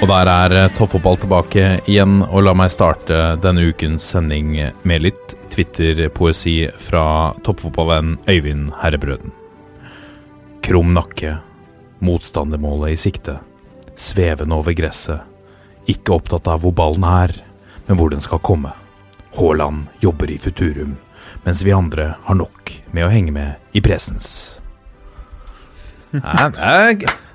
Og der er eh, toppfotball tilbake igjen, og la meg starte denne ukens sending med litt Twitter-poesi fra toppfotballvenn Øyvind Herrebrøden. Krum nakke, motstandermålet i sikte, svevende over gresset, ikke opptatt av hvor ballen er, men hvor den skal komme. Haaland jobber i futurum, mens vi andre har nok med å henge med i presens. Ja,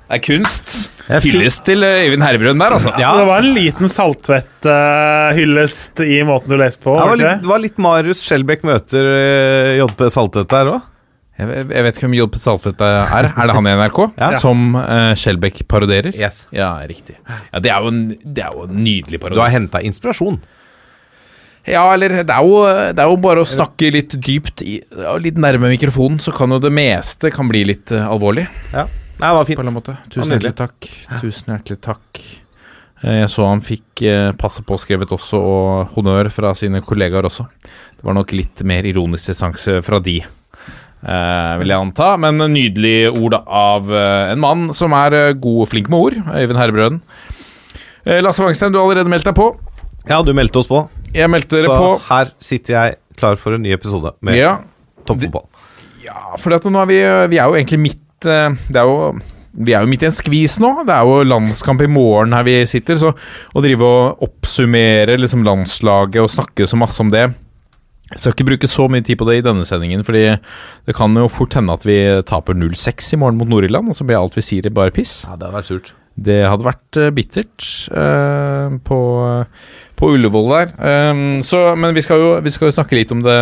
det er, kunst. Hyllest til eh, Øyvind Herbrøn der, altså. Det var en liten saltvetthyllest i måten du leste på. Det var litt, det var litt Marius Skjelbæk møter uh, JP Saltvedt der òg. Jeg, jeg vet ikke hvem J.P. Saltvedt er. Er det han i NRK? Ja. Som uh, Skjelbæk paroderer? Yes. Ja, riktig. Ja, det er jo en, det er jo en nydelig Du har henta inspirasjon. Ja, eller det er, jo, det er jo bare å snakke litt dypt, i, litt nærme mikrofonen, så kan jo det meste kan bli litt eh, alvorlig. Ja. Nei, det var på en fint. eller annen måte. Tusen hjertelig takk. Tusen hjertelig takk. Eh, Jeg så han fikk eh, passe påskrevet også, og honnør fra sine kollegaer også. Det var nok litt mer ironisk distanse fra de, eh, vil jeg anta. Men nydelig ord av en mann som er god og flink med ord. Øyvind Herrebrøden. Eh, Lasse Wangstein, du har allerede meldt deg på. Ja, du meldte oss på. Jeg meldte Så dere på. her sitter jeg klar for en ny episode med Ja, toppfotball. Ja, for nå er vi, vi er jo egentlig midt eh, Det er jo vi er jo midt i en skvis nå. Det er jo landskamp i morgen her vi sitter. Så å drive og oppsummere liksom landslaget og snakke så masse om det Jeg skal ikke bruke så mye tid på det i denne sendingen, Fordi det kan jo fort hende at vi taper 0-6 i morgen mot Nord-Irland, og så blir alt vi sier bare piss. Ja, det hadde vært surt. Det hadde vært eh, bittert uh, på, på Ullevål der. Um, så, men vi skal, jo, vi skal jo snakke litt om det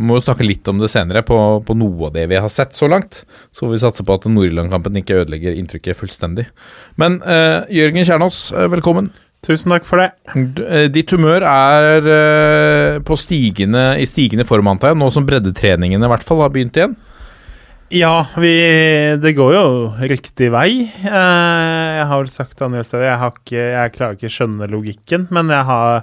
Må jo snakke litt om det senere, på, på noe av det vi har sett så langt. Så får vi satse på at Nord-Irland-kampen ikke ødelegger inntrykket fullstendig. Men uh, Jørgen Kjernås, velkommen. Tusen takk for det. D- Ditt humør er på stigende, i stigende form, antar jeg, nå som breddetreningene i hvert fall har begynt igjen? Ja, vi, det går jo riktig vei. Eh, jeg har vel sagt andre steder, jeg, har ikke, jeg klarer ikke å skjønne logikken, men jeg har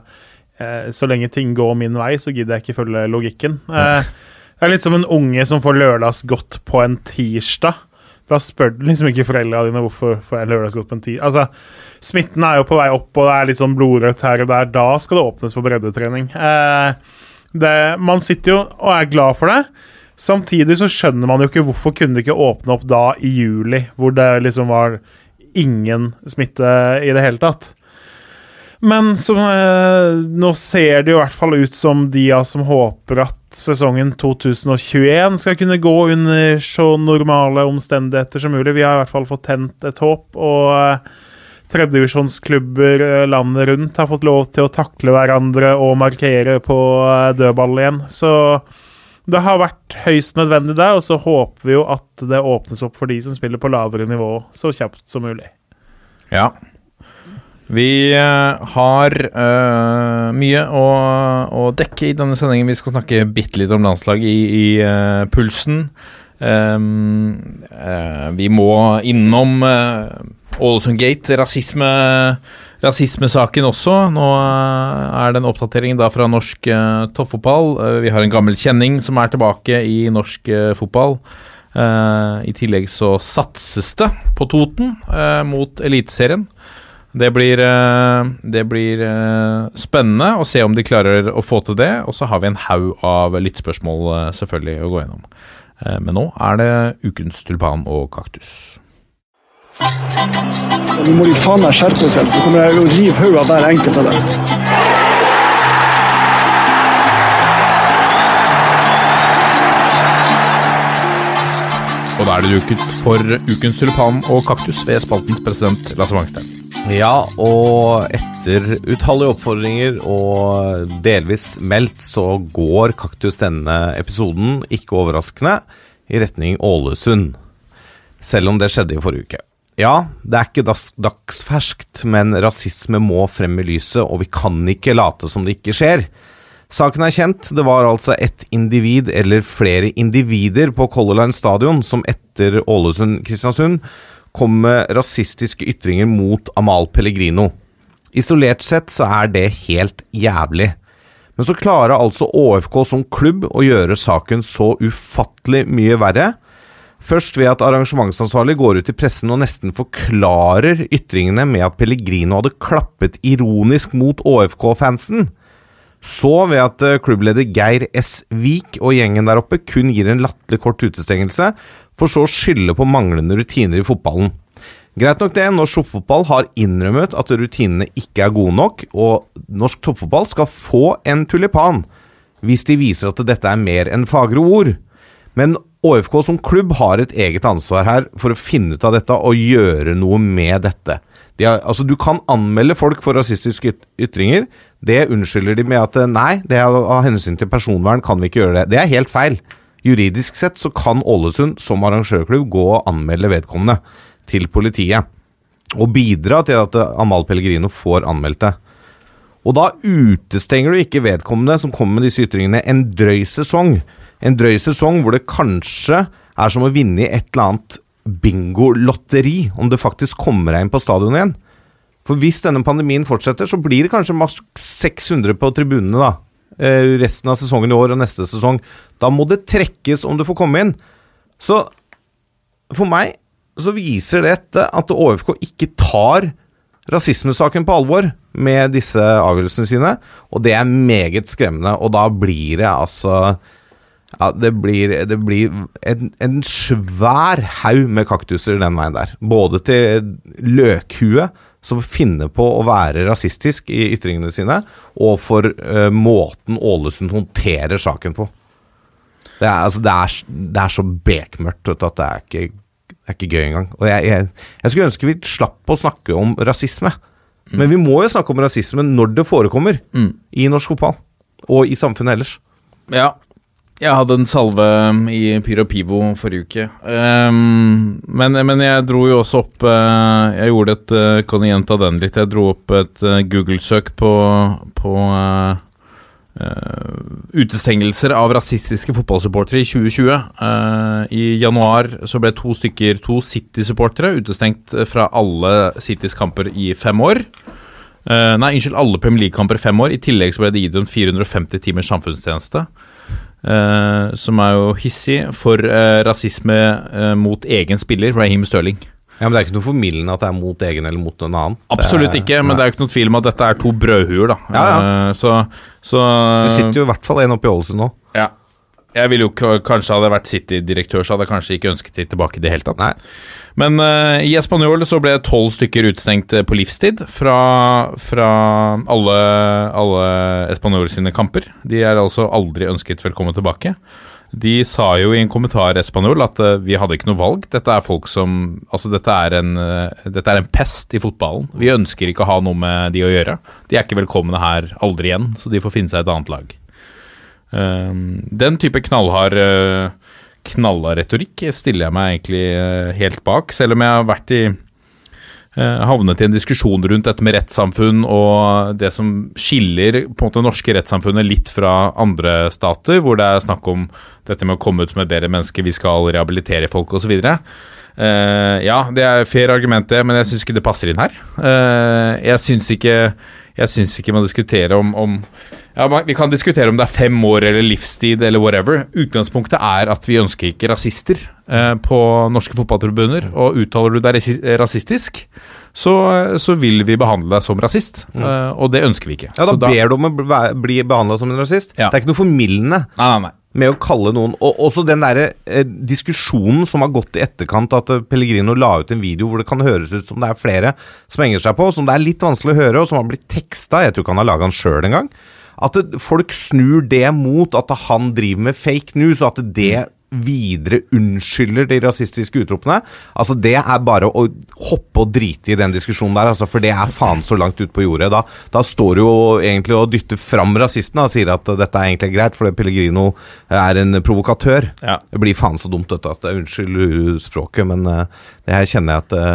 eh, Så lenge ting går min vei, så gidder jeg ikke følge logikken. Eh, det er litt som en unge som får lørdagsgodt på en tirsdag. Da spør du liksom ikke foreldra dine hvorfor får jeg lørdagsgodt på en tirsdag. Altså, smitten er jo på vei opp, og det er litt sånn blodrødt her og der. Da skal det åpnes for breddetrening. Det, man sitter jo og er glad for det. Samtidig så skjønner man jo ikke hvorfor kunne det ikke åpne opp da i juli, hvor det liksom var ingen smitte i det hele tatt. Men så, eh, nå ser det jo i hvert fall ut som de av som håper at sesongen 2021 skal kunne gå under så normale omstendigheter som mulig. Vi har i hvert fall fått tent et håp, og eh, tredjevisjonsklubber eh, landet rundt har fått lov til å takle hverandre og markere på eh, dødball igjen. Så det har vært høyst nødvendig der, og så håper vi jo at det åpnes opp for de som spiller på lavere nivå så kjapt som mulig. Ja. Vi eh, har uh, mye å, å dekke i denne sendingen. Vi skal snakke bitte litt om landslag i, i uh, pulsen. Um, uh, vi må innom Ålesund Gate, rasisme, rasismesaken også. Nå eh, er det en oppdatering da fra norsk uh, toppfotball. Uh, vi har en gammel kjenning som er tilbake i norsk uh, fotball. I tillegg så satses det på Toten mot Eliteserien. Det blir, det blir spennende å se om de klarer å få til det. Og så har vi en haug av lyttspørsmål selvfølgelig å gå gjennom. Men nå er det ukens tulpan og kaktus. Nå må de faen meg skjerpe seg, så kommer jeg å rive hodet av hver enkelt av dem. Og da er det duket for ukens tulipan og kaktus ved spaltens president Lasse Wangstein. Ja, og Etter utallige oppfordringer og delvis meldt, så går Kaktus denne episoden, ikke overraskende, i retning Ålesund. Selv om det skjedde i forrige uke. Ja, det er ikke dags dagsferskt, men rasisme må frem i lyset, og vi kan ikke late som det ikke skjer. Saken er kjent. Det var altså ett individ, eller flere individer, på Color Line stadion som etter Ålesund-Kristiansund kom med rasistiske ytringer mot Amal Pellegrino. Isolert sett så er det helt jævlig. Men så klarer altså ÅFK som klubb å gjøre saken så ufattelig mye verre. Først ved at arrangementsansvarlig går ut i pressen og nesten forklarer ytringene med at Pellegrino hadde klappet ironisk mot ÅFK-fansen. Så ved at eh, klubbleder Geir S. Vik og gjengen der oppe kun gir en latterlig kort utestengelse, for så å skylde på manglende rutiner i fotballen. Greit nok det, norsk toppfotball har innrømmet at rutinene ikke er gode nok, og norsk toppfotball skal få en tulipan hvis de viser at dette er mer enn fagre ord. Men ÅFK som klubb har et eget ansvar her for å finne ut av dette og gjøre noe med dette. De har, altså Du kan anmelde folk for rasistiske ytringer. Det unnskylder de med at eh, nei, det er av hensyn til personvern kan vi ikke gjøre det. Det er helt feil. Juridisk sett så kan Ålesund som arrangørklubb gå og anmelde vedkommende til politiet. Og bidra til at eh, Amal Pellegrino får anmeldt det. Og da utestenger du ikke vedkommende som kommer med disse ytringene, en drøy sesong. En drøy sesong hvor det kanskje er som å vinne i et eller annet bingolotteri, om det faktisk kommer deg inn på stadionet igjen. For hvis denne pandemien fortsetter, så blir det kanskje maks 600 på tribunene da. eh, Resten av sesongen i år og neste sesong. Da må det trekkes om du får komme inn. Så for meg så viser dette at ÅFK ikke tar rasismesaken på alvor med disse avgjørelsene sine, og det er meget skremmende. Og da blir det altså ja, det blir, det blir en, en svær haug med kaktuser den veien der. Både til løkhue, som finner på å være rasistisk i ytringene sine, og for uh, måten Ålesund håndterer saken på. Det er, altså, det er, det er så bekmørkt at det er ikke, det er ikke gøy engang. Og jeg, jeg, jeg skulle ønske vi slapp å snakke om rasisme. Men vi må jo snakke om rasisme når det forekommer i norsk fotball. Og i samfunnet ellers. Ja. Jeg hadde en salve i Pyro Pivo forrige uke. Um, men, men jeg dro jo også opp uh, Jeg gjorde et uh, Kan jeg gjenta den litt? Jeg dro opp et uh, Google-søk på, på eh, eh, utestengelser av rasistiske fotballsupportere i 2020. Eh, I januar så ble to stykker, to City-supportere, utestengt fra alle Citys kamper i fem år. Nei, unnskyld, alle Premier League-kamper i fem år. I tillegg så ble det idømt 450 timers samfunnstjeneste. Eh, som er jo hissig for uh, rasisme uh, mot egen spiller, Raheem Stirling. Ja, Men det er ikke noe formildende at det er mot egen eller mot en annen. Absolutt er- ikke, men det er jo ikke noe tvil om at dette er to brødhuer, da. Ja, ja. Så, så Det sitter jo i hvert fall en oppe i Ålesund nå. Ja. Jeg ville jo kanskje hadde vært City-direktør, så hadde jeg kanskje ikke ønsket de tilbake i det hele tatt. Nei. Men uh, i Espanol så ble tolv stykker utestengt eh, på livstid fra, fra alle, alle Espanol sine kamper. De er altså aldri ønsket velkommen tilbake. De sa jo i en kommentar Espanol at uh, vi hadde ikke noe valg. Dette er folk som Altså, dette er, en, uh, dette er en pest i fotballen. Vi ønsker ikke å ha noe med de å gjøre. De er ikke velkomne her aldri igjen, så de får finne seg et annet lag. Um, den type knallhard knalla retorikk stiller jeg meg egentlig eh, helt bak, selv om jeg har vært i eh, havnet i en diskusjon rundt dette med rettssamfunn og det som skiller på en måte norske rettssamfunnet litt fra andre stater, hvor det er snakk om dette med å komme ut som et bedre menneske, vi skal rehabilitere folk osv. Uh, ja, det er fair argument, det, men jeg syns ikke det passer inn her. Uh, jeg syns ikke syns ikke man diskuterer om, om ja, Vi kan diskutere om det er fem år eller livstid eller whatever. Utgangspunktet er at vi ønsker ikke rasister eh, på norske fotballtribuner. Og uttaler du deg rasistisk, så, så vil vi behandle deg som rasist. Eh, og det ønsker vi ikke. Ja, da, Så ber du om å bli- behandla som en rasist. Ja. Det er ikke noe formildende Nei, nei, nei. med å kalle noen Og også den derre eh, diskusjonen som har gått i etterkant, at eh, Pellegrino la ut en video hvor det kan høres ut som det er flere som henger seg på, som det er litt vanskelig å høre, og som har blitt teksta. Jeg tror ikke han har laga den sjøl engang. At folk snur det mot at han driver med fake news, og at det videre unnskylder de rasistiske utropene. Altså Det er bare å hoppe og drite i den diskusjonen der, altså, for det er faen så langt ut på jordet. Da, da står du jo egentlig og dytter fram rasistene og sier at dette er egentlig greit, fordi Pellegrino er en provokatør. Ja. Det blir faen så dumt, dette. At, unnskyld språket, men eh, det her kjenner jeg at det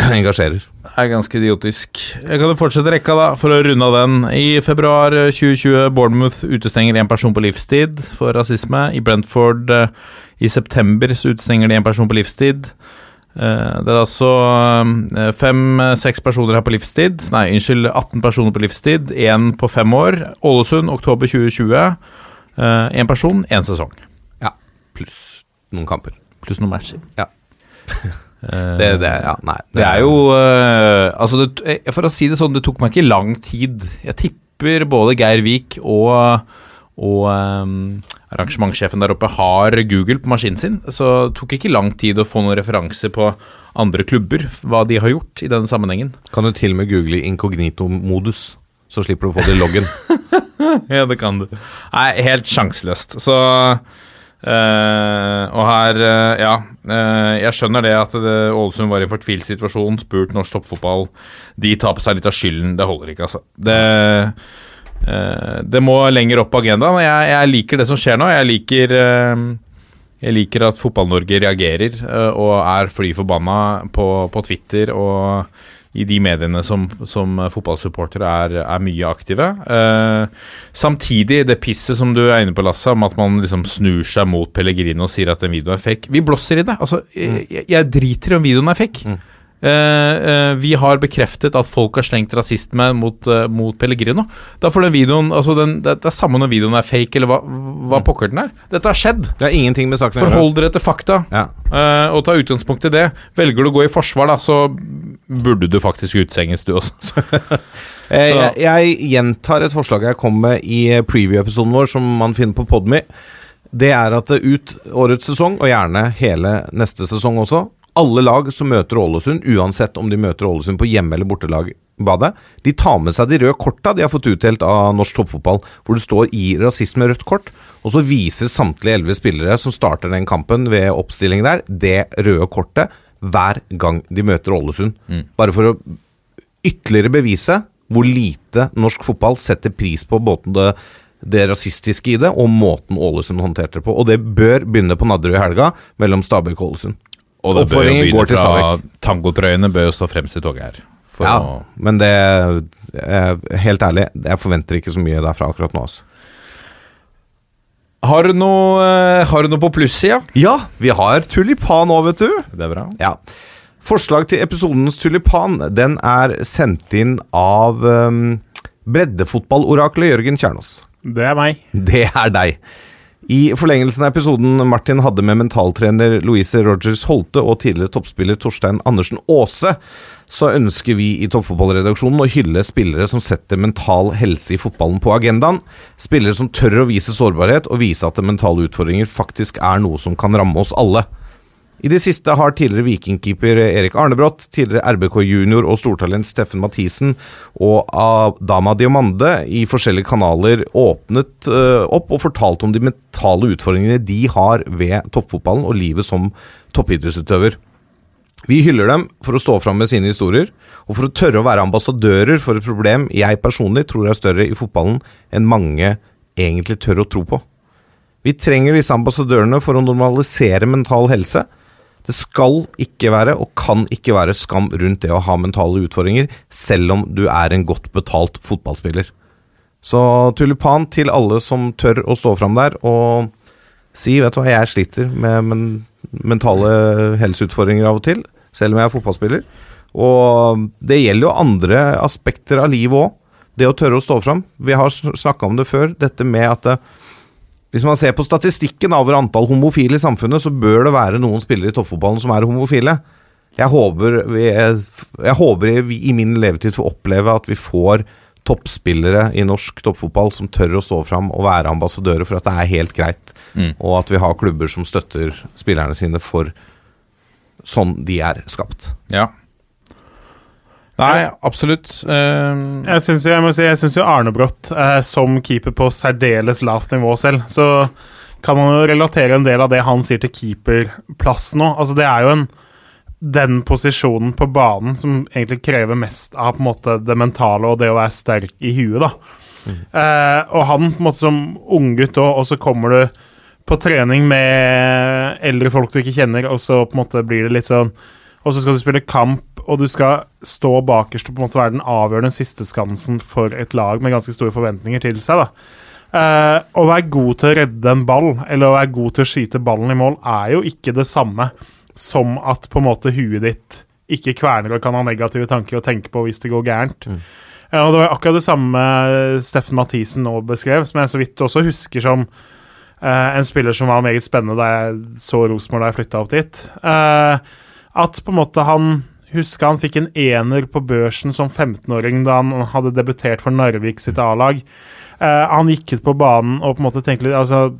engasjerer. Det er ganske idiotisk. Jeg kan fortsette rekka, da, for å runde av den. I februar eh, 2020 Bournemouth utestenger en person på livstid for rasisme. I Brentford eh, i september så utestenger de en person på livstid. Eh, Det er altså fem-seks personer her på livstid. Nei, unnskyld, 18 personer på livstid. Én på fem år. Ålesund, oktober 2020. Én person, én sesong. Ja. Pluss noen kamper. Pluss noen matcher. Ja. Eh, Det, det, ja, nei. Det er jo uh, Altså, det, eh, for å si det sånn, det tok meg ikke lang tid. Jeg tipper både Geir Vik og, og um, arrangementssjefen der oppe har Google på maskinen sin. Så det tok ikke lang tid å få noen referanser på andre klubber, hva de har gjort i denne sammenhengen. Kan du til og med google inkognito-modus, så slipper du å få det i loggen. Ja, det kan du. Nei, helt sjanseløst. Så eh, Og her, uh, ja. uh, jeg skjønner det at Ålesund var i en fortvilt situasjon, spurt norsk toppfotball. De tar på seg litt av skylden. Det holder ikke, altså. Det, det må lenger opp på agendaen. Jeg, jeg liker det som skjer nå. Jeg liker jeg liker at Fotball-Norge reagerer og er fly forbanna på, på Twitter og i de mediene som, som fotballsupportere er, er mye aktive. Eh, samtidig, det pisset som du er inne på, Lasse, om at man liksom snur seg mot Pellegrino og sier at den videoen er fake. Vi blåser i det. Altså, jeg, jeg driter i om videoen er fake. Eh, vi har bekreftet at folk har slengt rasisme mot, eh, mot Pellegrino. Da får den videoen altså den, det, er samme når videoen er fake, eller hva, hva pokker den er. Dette har skjedd. Det har ingenting med saken å gjøre. Forhold dere til fakta. Ja. Eh, og ta utgangspunkt i det. Velger du å gå i forsvar, da, så burde du faktisk utsenges, du også. Eh, jeg, jeg gjentar et forslag jeg kom med i preview-episoden vår, som man finner på Podme. Det er at eh, ut årets sesong, og gjerne hele neste sesong også, alle lag som møter Ålesund, uansett om de møter Ålesund på hjemme- eller bortelagbadet, de tar med seg de røde korta de har fått utdelt av norsk toppfotball, hvor det står i rasisme rødt kort, og så viser samtlige elleve spillere som starter den kampen ved oppstilling der, det røde kortet hver gang de møter Ålesund. Bare for å ytterligere bevise hvor lite norsk fotball setter pris på båten det, det rasistiske i det, og måten Ålesund håndterte det på. Og det bør begynne på Nadderud i helga, mellom Stabøk og Ålesund. Og det bør jo begynne går til fra. Tangotrøyene bør jo stå fremst i toget her. For Ja, å, men det eh, Helt ærlig, jeg forventer ikke så mye derfra akkurat nå. Altså. har, du noe, eh, har du noe på plussida? Ja, vi har tulipan òg, vet du. Det er bra. Ja. Forslag til episodens tulipan Den er sendt inn av um, breddefotballoraklet Jørgen Kjernås. Det er meg. Det er deg. I forlengelsen av episoden Martin hadde med mentaltrener Louise Rogers Holte og tidligere toppspiller Torstein Andersen Aase, så ønsker vi i toppfotballredaksjonen å hylle spillere som setter mental helse i fotballen på agendaen. Spillere som tør å vise sårbarhet og vise at mentale utfordringer faktisk er noe som kan ramme oss alle. I det siste har tidligere Vikingkeeper Erik Arnebrott, tidligere RBK junior og stortalent Steffen Mathisen og Adama Diomande i forskjellige kanaler åpnet eh, opp og fortalt om de mentale utfordringene de har ved toppfotballen og livet som toppidrettsutøver. Vi hyller dem for å stå fram med sine historier, og for å tørre å være ambassadører for et problem jeg personlig tror er større i fotballen enn mange egentlig tør å tro på. Vi trenger disse ambassadørene for å normalisere mental helse. Det skal ikke være, og kan ikke være, skam rundt det å ha mentale utfordringer, selv om du er en godt betalt fotballspiller. Så tulipan til alle som tør å stå fram der og si vet du hva, jeg sliter med men mentale helseutfordringer av og til, selv om jeg er fotballspiller. Og det gjelder jo andre aspekter av livet òg. Det å tørre å stå fram. Vi har snakka om det før, dette med at det, hvis man ser på statistikken over antall homofile i samfunnet, så bør det være noen spillere i toppfotballen som er homofile. Jeg håper, vi, jeg håper vi i min levetid får oppleve at vi får toppspillere i norsk toppfotball som tør å stå fram og være ambassadører for at det er helt greit, Mm. og at vi har klubber som støtter spillerne sine for sånn de er skapt. Ja. Nei, absolutt. Eh, Jeg syns jo, si, jo Arnebrott eh, som keeper på særdeles lavt nivå selv. Så kan man jo relatere en del av det han sier til keeperplass nå. Altså, det er jo en den posisjonen på banen som egentlig krever mest av på en måte det mentale og det å være sterk i huet, da. Eh, og han på en måte som unggutt òg, og så kommer du på trening med eldre folk du ikke kjenner, og så på en måte blir det litt sånn Og så skal du spille kamp, og du skal stå bakerst og på en måte være den avgjørende siste skansen for et lag med ganske store forventninger til seg, da. Uh, å være god til å redde en ball, eller å være god til å skyte ballen i mål, er jo ikke det samme som at på en måte huet ditt ikke kverner og kan ha negative tanker å tenke på hvis det går gærent. Ja, og Det var akkurat det samme Steffen Mathisen nå beskrev, som jeg så vidt også husker som uh, en spiller som var meget spennende da jeg så Rosenborg da jeg flytta opp dit. At på en måte han huska han fikk en ener på børsen som 15-åring da han hadde debutert for Narvik sitt A-lag. Uh, han gikk ut på banen og på en måte tenkte litt Altså,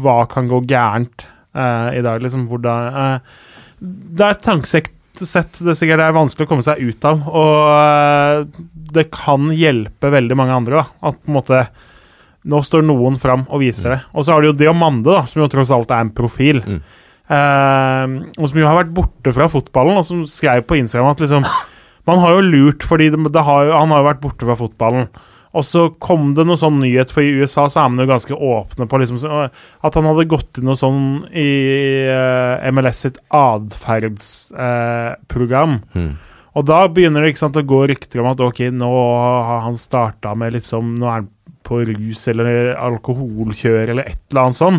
hva kan gå gærent uh, i dag? Liksom, hvordan uh, Det er et tankesett det sikkert er vanskelig å komme seg ut av, og eh, det kan hjelpe veldig mange andre. da, At på en måte nå står noen fram og viser det. Og så har du jo Diamande, da, som jo tross alt er en profil. Mm. Eh, og som jo har vært borte fra fotballen, og som skrev på Instagram at liksom Man har jo lurt, fordi det, det har han har jo vært borte fra fotballen. Og så kom det noe sånn nyhet, for i USA så er man jo ganske åpne på liksom, at han hadde gått inn noe sånn i eh, MLS sitt atferdsprogram. Mm. Og da begynner det sant, å gå rykter om at ok, nå har han starta med liksom Nå er han på rus eller alkoholkjør eller et eller annet sånn.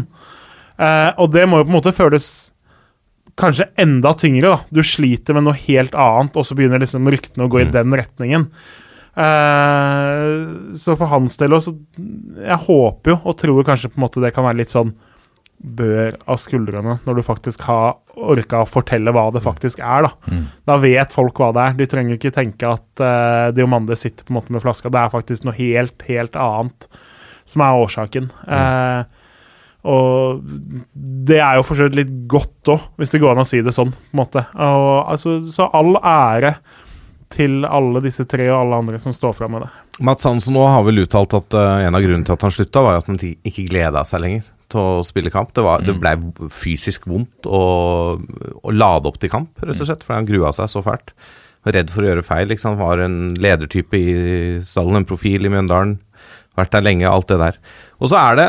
Eh, og det må jo på en måte føles kanskje enda tyngre. da. Du sliter med noe helt annet, og så begynner liksom ryktene å gå i den retningen. Eh, så for hans del også Jeg håper jo og tror kanskje på en måte det kan være litt sånn bør av skuldrene når du faktisk har orka å fortelle hva det faktisk er. Da Da vet folk hva det er. De trenger ikke tenke at uh, Diomande sitter på en måte med flaska. Det er faktisk noe helt, helt annet som er årsaken. Eh, og det er jo for så vidt litt godt òg, hvis det går an å si det sånn. på en måte. Og, altså, så all ære til alle disse tre og alle andre som står fram med det. Mats Hansen nå har vel uttalt at uh, en av grunnene til at han slutta, var at han ikke gleda seg lenger til å spille kamp. Det, var, det blei fysisk vondt å, å lade opp til kamp, rett og slett, fordi han grua seg så fælt. Var redd for å gjøre feil. Liksom. Han var en ledertype i stallen, en profil i Mjøndalen. Vært der lenge, alt det der. Og så er det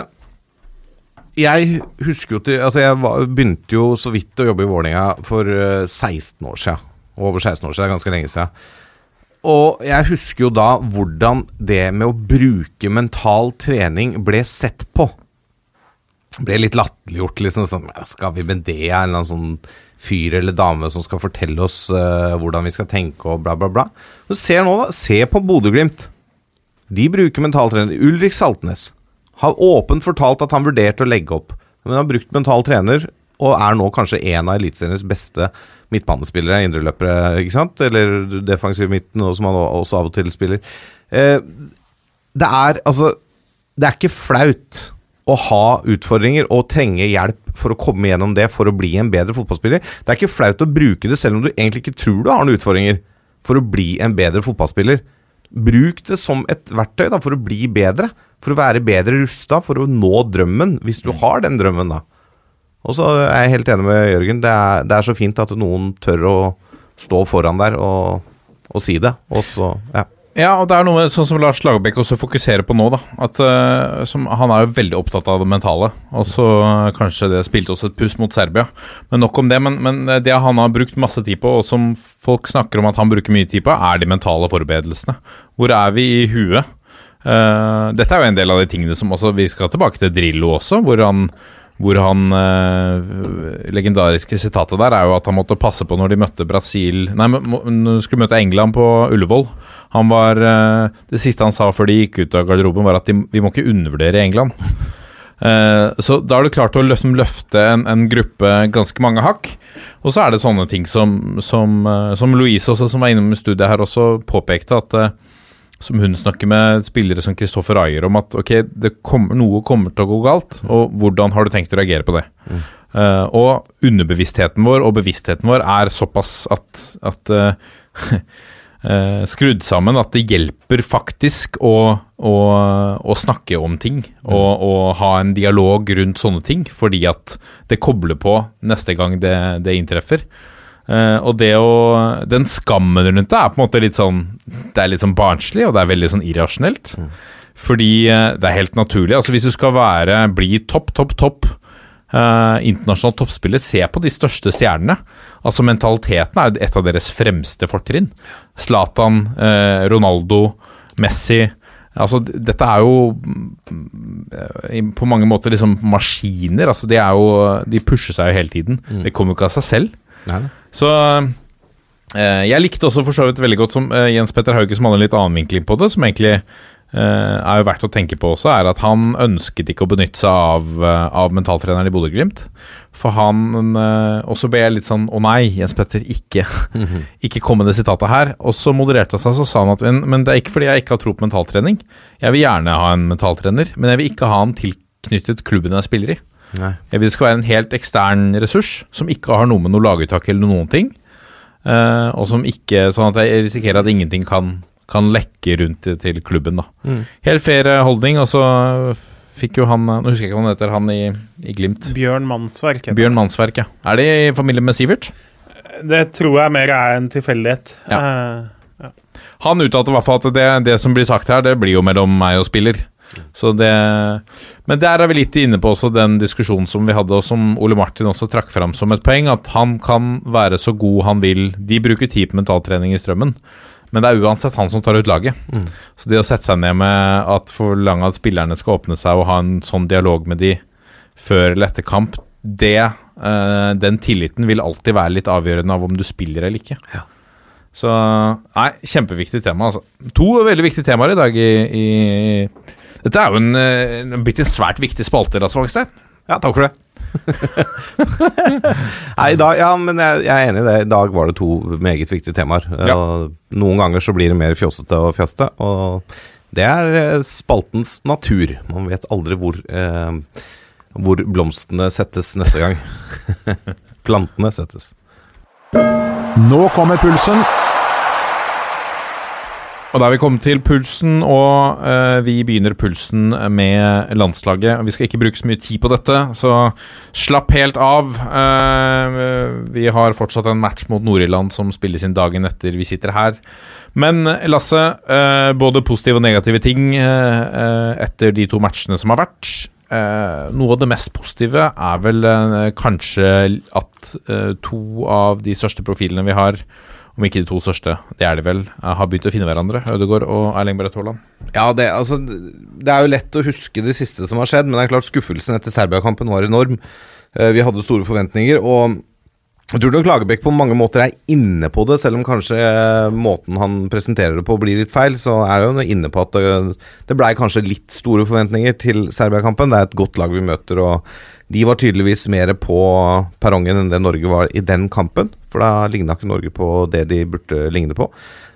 Jeg husker jo til Altså, jeg var, begynte jo så vidt å jobbe i Vålerenga for eh, 16 år siden. Over 16 år siden, det er ganske lenge siden. Og jeg husker jo da hvordan det med å bruke mental trening ble sett på. Ble litt latterliggjort, liksom. Sånn, skal vi med det? En eller annen sånn fyr eller dame som skal fortelle oss uh, hvordan vi skal tenke og bla, bla, bla. Se nå, da. Se på Bodø-Glimt. De bruker mental trening. Ulrik Saltnes har åpent fortalt at han vurderte å legge opp, men har brukt mental trener og er nå kanskje en av Eliteseriens beste midtbanespillere, indreløpere, ikke sant? Eller defensiv midten, som han også av og til spiller. Eh, det er altså Det er ikke flaut å ha utfordringer og trenge hjelp for å komme gjennom det for å bli en bedre fotballspiller. Det er ikke flaut å bruke det selv om du egentlig ikke tror du har noen utfordringer, for å bli en bedre fotballspiller. Bruk det som et verktøy da, for å bli bedre. For å være bedre rusta for å nå drømmen, hvis du har den drømmen, da. Og så er jeg helt enig med Jørgen. Det er, det er så fint at noen tør å stå foran der og, og si det. Og så, ja. Ja, og det er noe med, sånn som Lars Lagerbäck også fokuserer på nå, da. At uh, som, Han er jo veldig opptatt av det mentale. Og så uh, kanskje det spilte oss et puss mot Serbia. Men nok om det. Men, men det han har brukt masse tid på, og som folk snakker om at han bruker mye tid på, er de mentale forberedelsene. Hvor er vi i huet? Eh, dette er jo en del av de tingene som også Vi skal tilbake til Drillo også, hvor han hvor han eh, Legendariske sitatet der er jo at han måtte passe på når de møtte Brasil Nei, når de skulle møte England på Ullevål. Han var eh, Det siste han sa før de gikk ut av garderoben, var at de, vi må ikke undervurdere England. Så da har du klart å liksom løfte en, en gruppe ganske mange hakk. Og så er det sånne ting som, som, som Louise også, som var innom studiet her, også påpekte at som hun snakker med spillere som Kristoffer Ayer om at ok, det kommer, noe kommer til å gå galt, og hvordan har du tenkt å reagere på det? Eh, og underbevisstheten vår og bevisstheten vår er såpass at, at uh, uh, skrudd sammen at det hjelper faktisk å, å, å snakke om ting og, og ha en dialog rundt sånne ting, fordi at det kobler på neste gang det, det inntreffer. Eh, og det å Den skammen rundt det er på en måte litt sånn Det er litt sånn barnslig, og det er veldig sånn irrasjonelt. Fordi uh, det er helt naturlig. Altså Hvis du skal være bli topp, topp, topp uh, internasjonal toppspiller, se på de største stjernene. Altså Mentaliteten er et av deres fremste fortrinn. Zlatan, Ronaldo, Messi. Altså Dette er jo mm, på mange måter liksom maskiner. Altså De er jo De pusher seg jo hele tiden. Det kommer jo ikke av seg selv. Nei, nei. Så eh, jeg likte også for så vidt veldig godt som eh, Jens Petter Hauge, som hadde en litt annen vinkling på det, som egentlig eh, er jo verdt å tenke på også, er at han ønsket ikke å benytte seg av, av mentaltreneren i Bodø-Glimt. For han Og så ble jeg litt sånn Å nei, Jens Petter, ikke, ikke kom med det sitatet her. Og så modererte han seg, så sa han at men, men det er ikke fordi jeg ikke har tro på mentaltrening. Jeg vil gjerne ha en mentaltrener, men jeg vil ikke ha han tilknyttet klubben jeg spiller i. Nei. Jeg vil det skal være en helt ekstern ressurs, som ikke har noe med noe laguttak eller noen ting. Uh, og som ikke Sånn at jeg risikerer at ingenting kan, kan lekke rundt til- til klubben, da. Helt fair eh, holdning, og så fikk jo han eh, Nå husker jeg ikke hva han heter, han i, i Glimt. Bjørn Mannsverk. heter Bjørn Mannsverk, ja. Er det i familie med Sivert? det. Tror jeg mer er en tilfeldighet. Ja. Eh, Han uttalte i hvert fall at det, det som blir sagt her, det blir jo mellom meg og spiller. Så det Men der er vi litt inne på også den diskusjonen som vi hadde, og som Ole Martin også trakk fram som et poeng, at han kan være så god han vil. De bruker tid på mentaltrening i strømmen, men det er uansett han som tar ut laget. Så det å sette seg ned med at forlange at spillerne skal åpne seg og ha en sånn dialog med de før eller etter kamp, det uh, Den tilliten vil alltid være litt avgjørende av om du spiller eller ikke. Så nei, kjempeviktig tema. Altså. To veldig viktige temaer i dag i, i Dette er jo en, eh, en blitt en svært viktig spalte, Lasse Vagstein. Ja, takk for det. Nei, da, ja, men jeg, jeg er enig i det. I dag var det to meget viktige temaer. Ja. Og noen ganger så blir det mer fjåsete og fjaste, og det er eh, spaltens natur. Man vet aldri hvor, eh, hvor blomstene settes neste gang. Plantene settes. Nå kommer pulsen. Og da er vi kommet til pulsen, og uh, vi begynner pulsen med landslaget. Vi skal ikke bruke så mye tid på dette, så slapp helt av. Uh, vi har fortsatt en match mot Nord-Irland som spilles inn dagen etter vi sitter her. Men Lasse, uh, både positive og negative ting etter de to matchene som har vært. Noe av det mest positive er vel kanskje at to av de største profilene vi har, om ikke de to største, det er de vel, eh, har begynt å finne hverandre. Ødegaard og Erling Braut Haaland. Ja, det, altså, det er jo lett å huske det siste som har skjedd, men det er klart skuffelsen etter Serbia-kampen var enorm. Eh, Vi hadde store forventninger, og jeg tror nok Lagerbäck på mange måter er inne på det, selv om kanskje eh, måten han presenterer det på blir litt feil, så er han inne på at det, det blei kanskje litt store forventninger til Serbia-kampen. Det er et godt lag vi møter, og de var tydeligvis mer på perrongen enn det Norge var i den kampen, for da ligna ikke Norge på det de burde ligne på.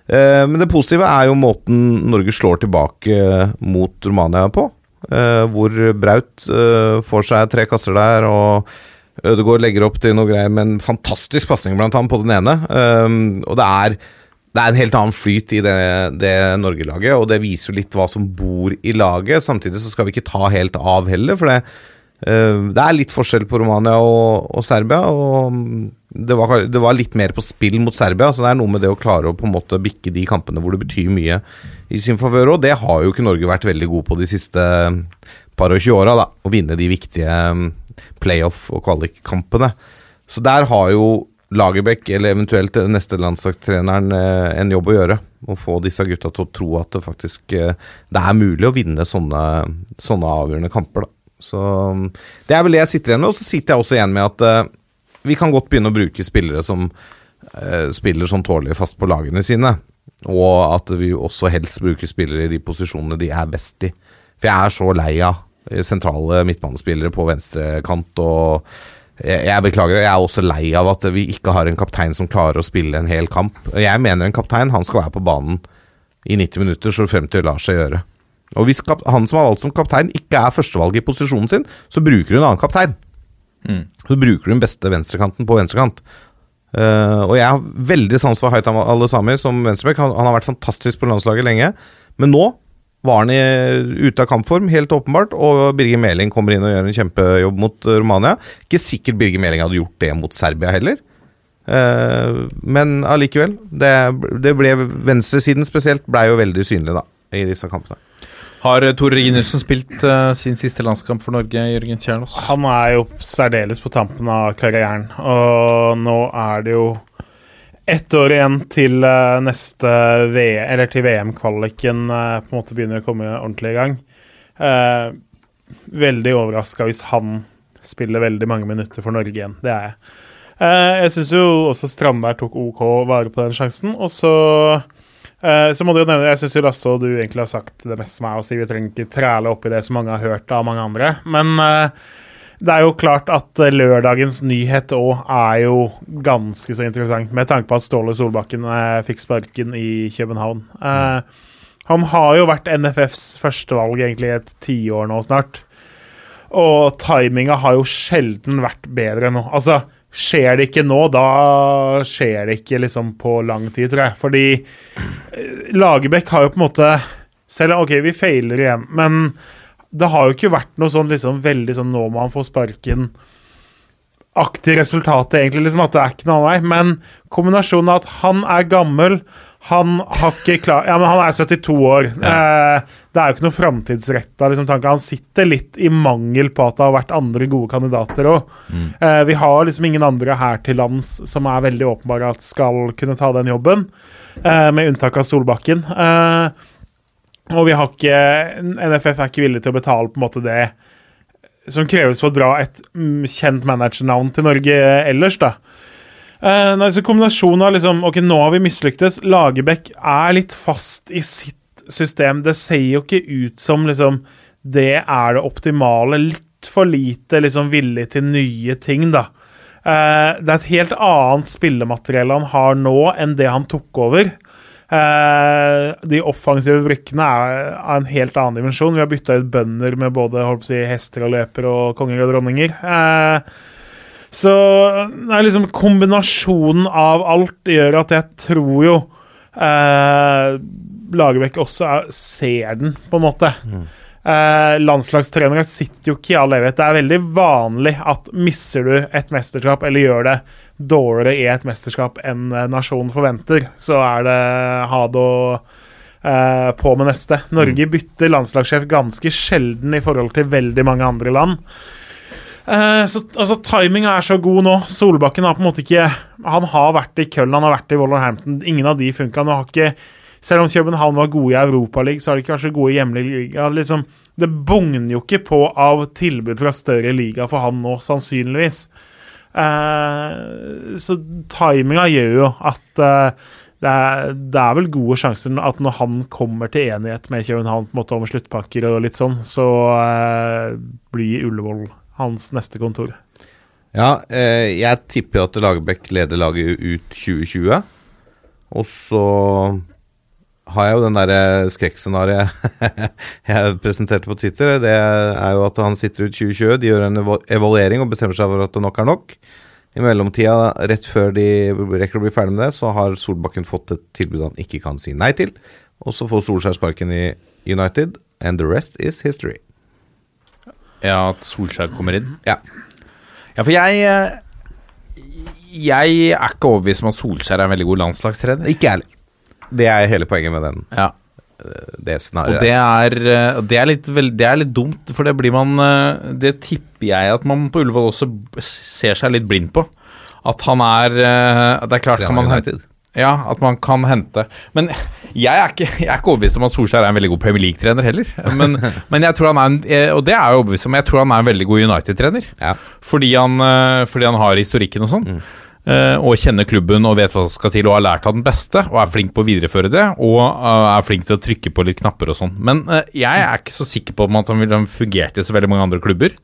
Eh, men det positive er jo måten Norge slår tilbake mot Romania på. eh, hvor Braut eh, får seg tre kasser der, og Ødegaard legger opp til noe greier med en fantastisk pasning blant annet på den ene. Og det er, det er en helt annen flyt i det, det Norge-laget, og det viser jo litt hva som bor i laget. Samtidig så skal vi ikke ta helt av heller, for det, det er litt forskjell på Romania og, og Serbia. Og det var, det var litt mer på spill mot Serbia, så det er noe med det å klare å på en måte bikke de kampene hvor det betyr mye i sin favør. Og det har jo ikke Norge vært veldig god på de siste par og tjue åra, da. Å vinne de viktige um, playoff- og kvalikkampene. Så der har jo Lagerbäck, eller eventuelt neste landslagstreneren, eh, en jobb å gjøre. Å få disse gutta til å tro at det faktisk eh, Det er mulig å vinne sånne, sånne avgjørende kamper, da. Så um, det er vel det jeg sitter igjen med. Og så sitter jeg også igjen med at uh, vi kan godt begynne å bruke spillere som uh, spiller sånn tålelig fast på lagene sine. Og at vi også helst bruker spillere i de posisjonene de er best i. For jeg er så lei av sentrale midtbanespillere på venstrekant og jeg, jeg beklager, jeg er også lei av at vi ikke har en kaptein som klarer å spille en hel kamp. Jeg mener en kaptein, han skal være på banen i 90 minutter så frem til lar seg gjøre. Og hvis kap han som er valgt som kaptein, ikke er førstevalget i posisjonen sin, så bruker du en annen kaptein. Så bruker du den beste venstrekanten på venstrekant. Uh, og jeg har veldig sans for Haitam Alesami som venstreback. Han, han har vært fantastisk på landslaget lenge. Men nå var han i, ute av kampform, helt åpenbart. Og Birger Meling kommer inn og gjør en kjempejobb mot eh, Romania. Ikke sikkert Birger Meling hadde gjort det mot Serbia heller. uh, men allikevel. Det, det ble Venstresiden spesielt blei jo veldig synlig da i disse kampene. Har Tore Tor Reginussen spilt uh, sin siste landskamp for Norge, Jørgen Kjernås? Han er jo særdeles på tampen av karrieren, og nå er det jo ett år igjen til uh, neste V eller til VM-kvaliken uh, på en måte begynner å komme ordentlig i gang. Uh, veldig overraska hvis han spiller veldig mange minutter for Norge igjen. Det er jeg. Eh, jeg syns jo også Strandberg tok OK vare på den sjansen, og så eh, så må du jo nevne, Jeg syns Lasse og du egentlig har sagt det meste som er å si. Vi trenger ikke træle opp i det som mange har hørt av mange andre. Men eh, det er jo klart at eh, lørdagens nyhet òg er jo ganske så interessant, med tanke på at Ståle Solbakken eh, fikk sparken i København. Eh, han har jo vært NFFs førstevalg egentlig i et tiår nå snart. Og timinga har jo sjelden vært bedre nå. Altså, skjer det ikke nå, da skjer det ikke liksom på lang tid, tror jeg. Fordi eh, Lagerbäck har jo på en måte Selv om OK, vi feiler igjen, men det har jo ikke vært noe sånn liksom veldig sånn nå må han få sparken aktig resultat, egentlig. liksom At det er ikke noe annet. Men kombinasjonen av at han er gammel, han har ikke klar Ja, men han er 72 år. Eh, det er jo ikke noe framtidsretta liksom, tanke. Han sitter litt i mangel på at det har vært andre gode kandidater òg. Eh, vi har liksom ingen andre her til lands som er veldig åpenbare at skal kunne ta den jobben, eh, med unntak av Solbakken. Og vi har ikke NFF er ikke villig til å betale på en måte det som kreves for å dra et mm, kjent managernavn til Norge ellers, da. Eh, nei, så kombinasjonen av liksom Ok, nå har vi mislyktes. Lagerbäck er litt fast i sitt system. Det ser jo ikke ut som liksom det er det optimale. Litt for lite liksom villig til nye ting, da. Uh, det er et helt annet spillemateriell han har nå enn det han tok over. Uh, de offensive brikkene er av en helt annen dimensjon. Vi har bytta ut bønder med både si, hester og løper og konger og dronninger. Eh, så det er liksom kombinasjonen av alt gjør at jeg tror jo eh, Lagerbäck også er, ser den, på en måte. Eh, landslagstrenere sitter jo ikke i all evighet. Det er veldig vanlig at misser du et mesterskap, eller gjør det dårligere i et mesterskap enn eh, nasjonen forventer, så er det ha det eh, på med neste. Norge bytter landslagssjef ganske sjelden i forhold til veldig mange andre land. Eh, så altså, Timinga er så god nå. Solbakken har på en måte ikke Han har vært i Köln, han har vært i Wolverhampton. Ingen av de funka. Selv om København var gode i Europaligaen, så har de ikke vært så gode i hjemlig liga. Liksom, det bugner jo ikke på av tilbud fra større liga for han nå, sannsynligvis. Uh, så timinga gjør jo at uh, det, er, det er vel gode sjanser at når han kommer til enighet med København på en måte om sluttpakker og litt sånn, så uh, blir Ullevål hans neste kontor. Ja, eh, jeg tipper jo at Lagerbäck leder laget ut 2020. Og så har jeg jo den derre skrekkscenarioet jeg presenterte på Twitter. Det er jo at han sitter ut 2020, de gjør en evaluering og bestemmer seg for at det nok er nok. I mellomtida, rett før de rekker å bli ferdig med det, så har Solbakken fått et tilbud han ikke kan si nei til. Og så får Solskjær sparken i United, and the rest is history. Ja, at Solskjær kommer inn? Ja. Ja, for jeg eh, Jeg er ikke overbevist om at Solskjær er en veldig god landslagstrener. Ikke jeg heller. Det er hele poenget med den, Ja. det Og det er, eh, det, er litt, det er litt dumt, for det blir man eh, Det tipper jeg at man på Ullevål også ser seg litt blind på. At han er eh, Det er klart kan man. Ja, at man kan hente Men jeg er ikke, jeg er ikke overbevist om at Solskjær er en veldig god Premier League-trener heller. Men, men jeg tror han er en, eh, og det er jeg overbevist om, jeg tror han er en veldig god United-trener. Ja. Fordi, han, eh, fordi han har historikken og sånn. Mm. eh, Og kjenner klubben og vet hva som skal til, og har lært av den beste. Og er flink på å videreføre det, og er flink til å trykke på litt knapper og sånn. Men jeg er ikke så sikker på om at han ville fungert i så veldig mange andre klubber.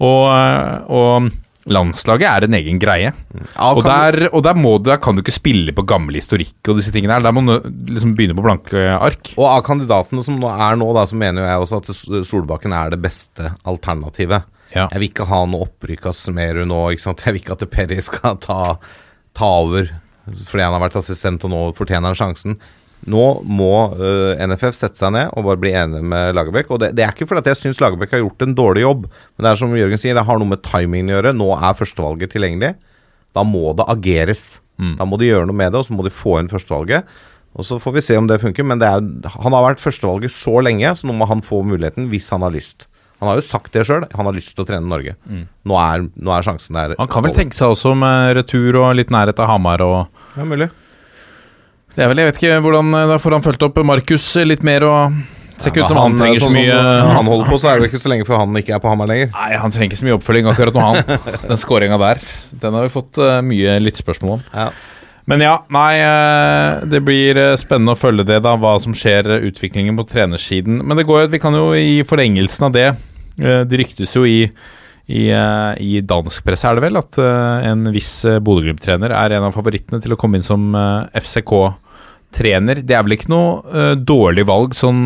Og, eh, og landslaget er en egen greie. Ja, Og der, og der, må du, der kan du ikke spille på gammel historikk og disse tingene her. Der må du liksom begynne på blanke ark. Og av kandidatene som er nå, da, så mener jeg også at Solbakken er det beste alternativet. Ja. Jeg vil ikke ha noe opprykk av Smerud nå. ikke sant? Jeg vil ikke at Perry skal ta, ta over fordi han har vært assistent og nå fortjener han sjansen. Nå må uh, NFF sette seg ned og bare bli enig med Lagerbäck. Og det, det er ikke fordi at jeg syns Lagerbäck har gjort en dårlig jobb, men det er som Jørgen sier, det har noe med timingen å gjøre. Nå er førstevalget tilgjengelig. Da må det ageres. Da må de gjøre noe med det, og så må de få inn førstevalget. Og Så får vi se om det funker, men det er, han har vært førstevalget så lenge, så nå må han få muligheten hvis han har lyst. Han har jo sagt det sjøl, han har lyst til å trene Norge. Nå, er, nå er sjansen der. Han kan vel tenke seg også med retur og litt nærhet til Hamar og Ja, mulig. Det er vel, jeg vet ikke hvordan Da får han fulgt opp Markus litt mer og Ser ikke ut som han, trenger så sånn mye Han holder på, så er det ikke så lenge før han ikke er på Hamar lenger. Nei, han trenger ikke så mye oppfølging akkurat nå, han. Den skåringa der, den har vi fått eh, mye lyttespørsmål om. Ja. Men ja, nei, eh, det blir eh, spennende å følge det, da, hva som skjer, eh, utviklingen på trenersiden. Men det går jo, vi kan jo i forlengelsen av det eh, Det ryktes jo i, i, eh, i dansk presse, er det vel, at eh, en viss eh, Bodø-Glimt-trener er en av favorittene til å komme inn som FCK-trener. Det er vel ikke noe dårlig valg sånn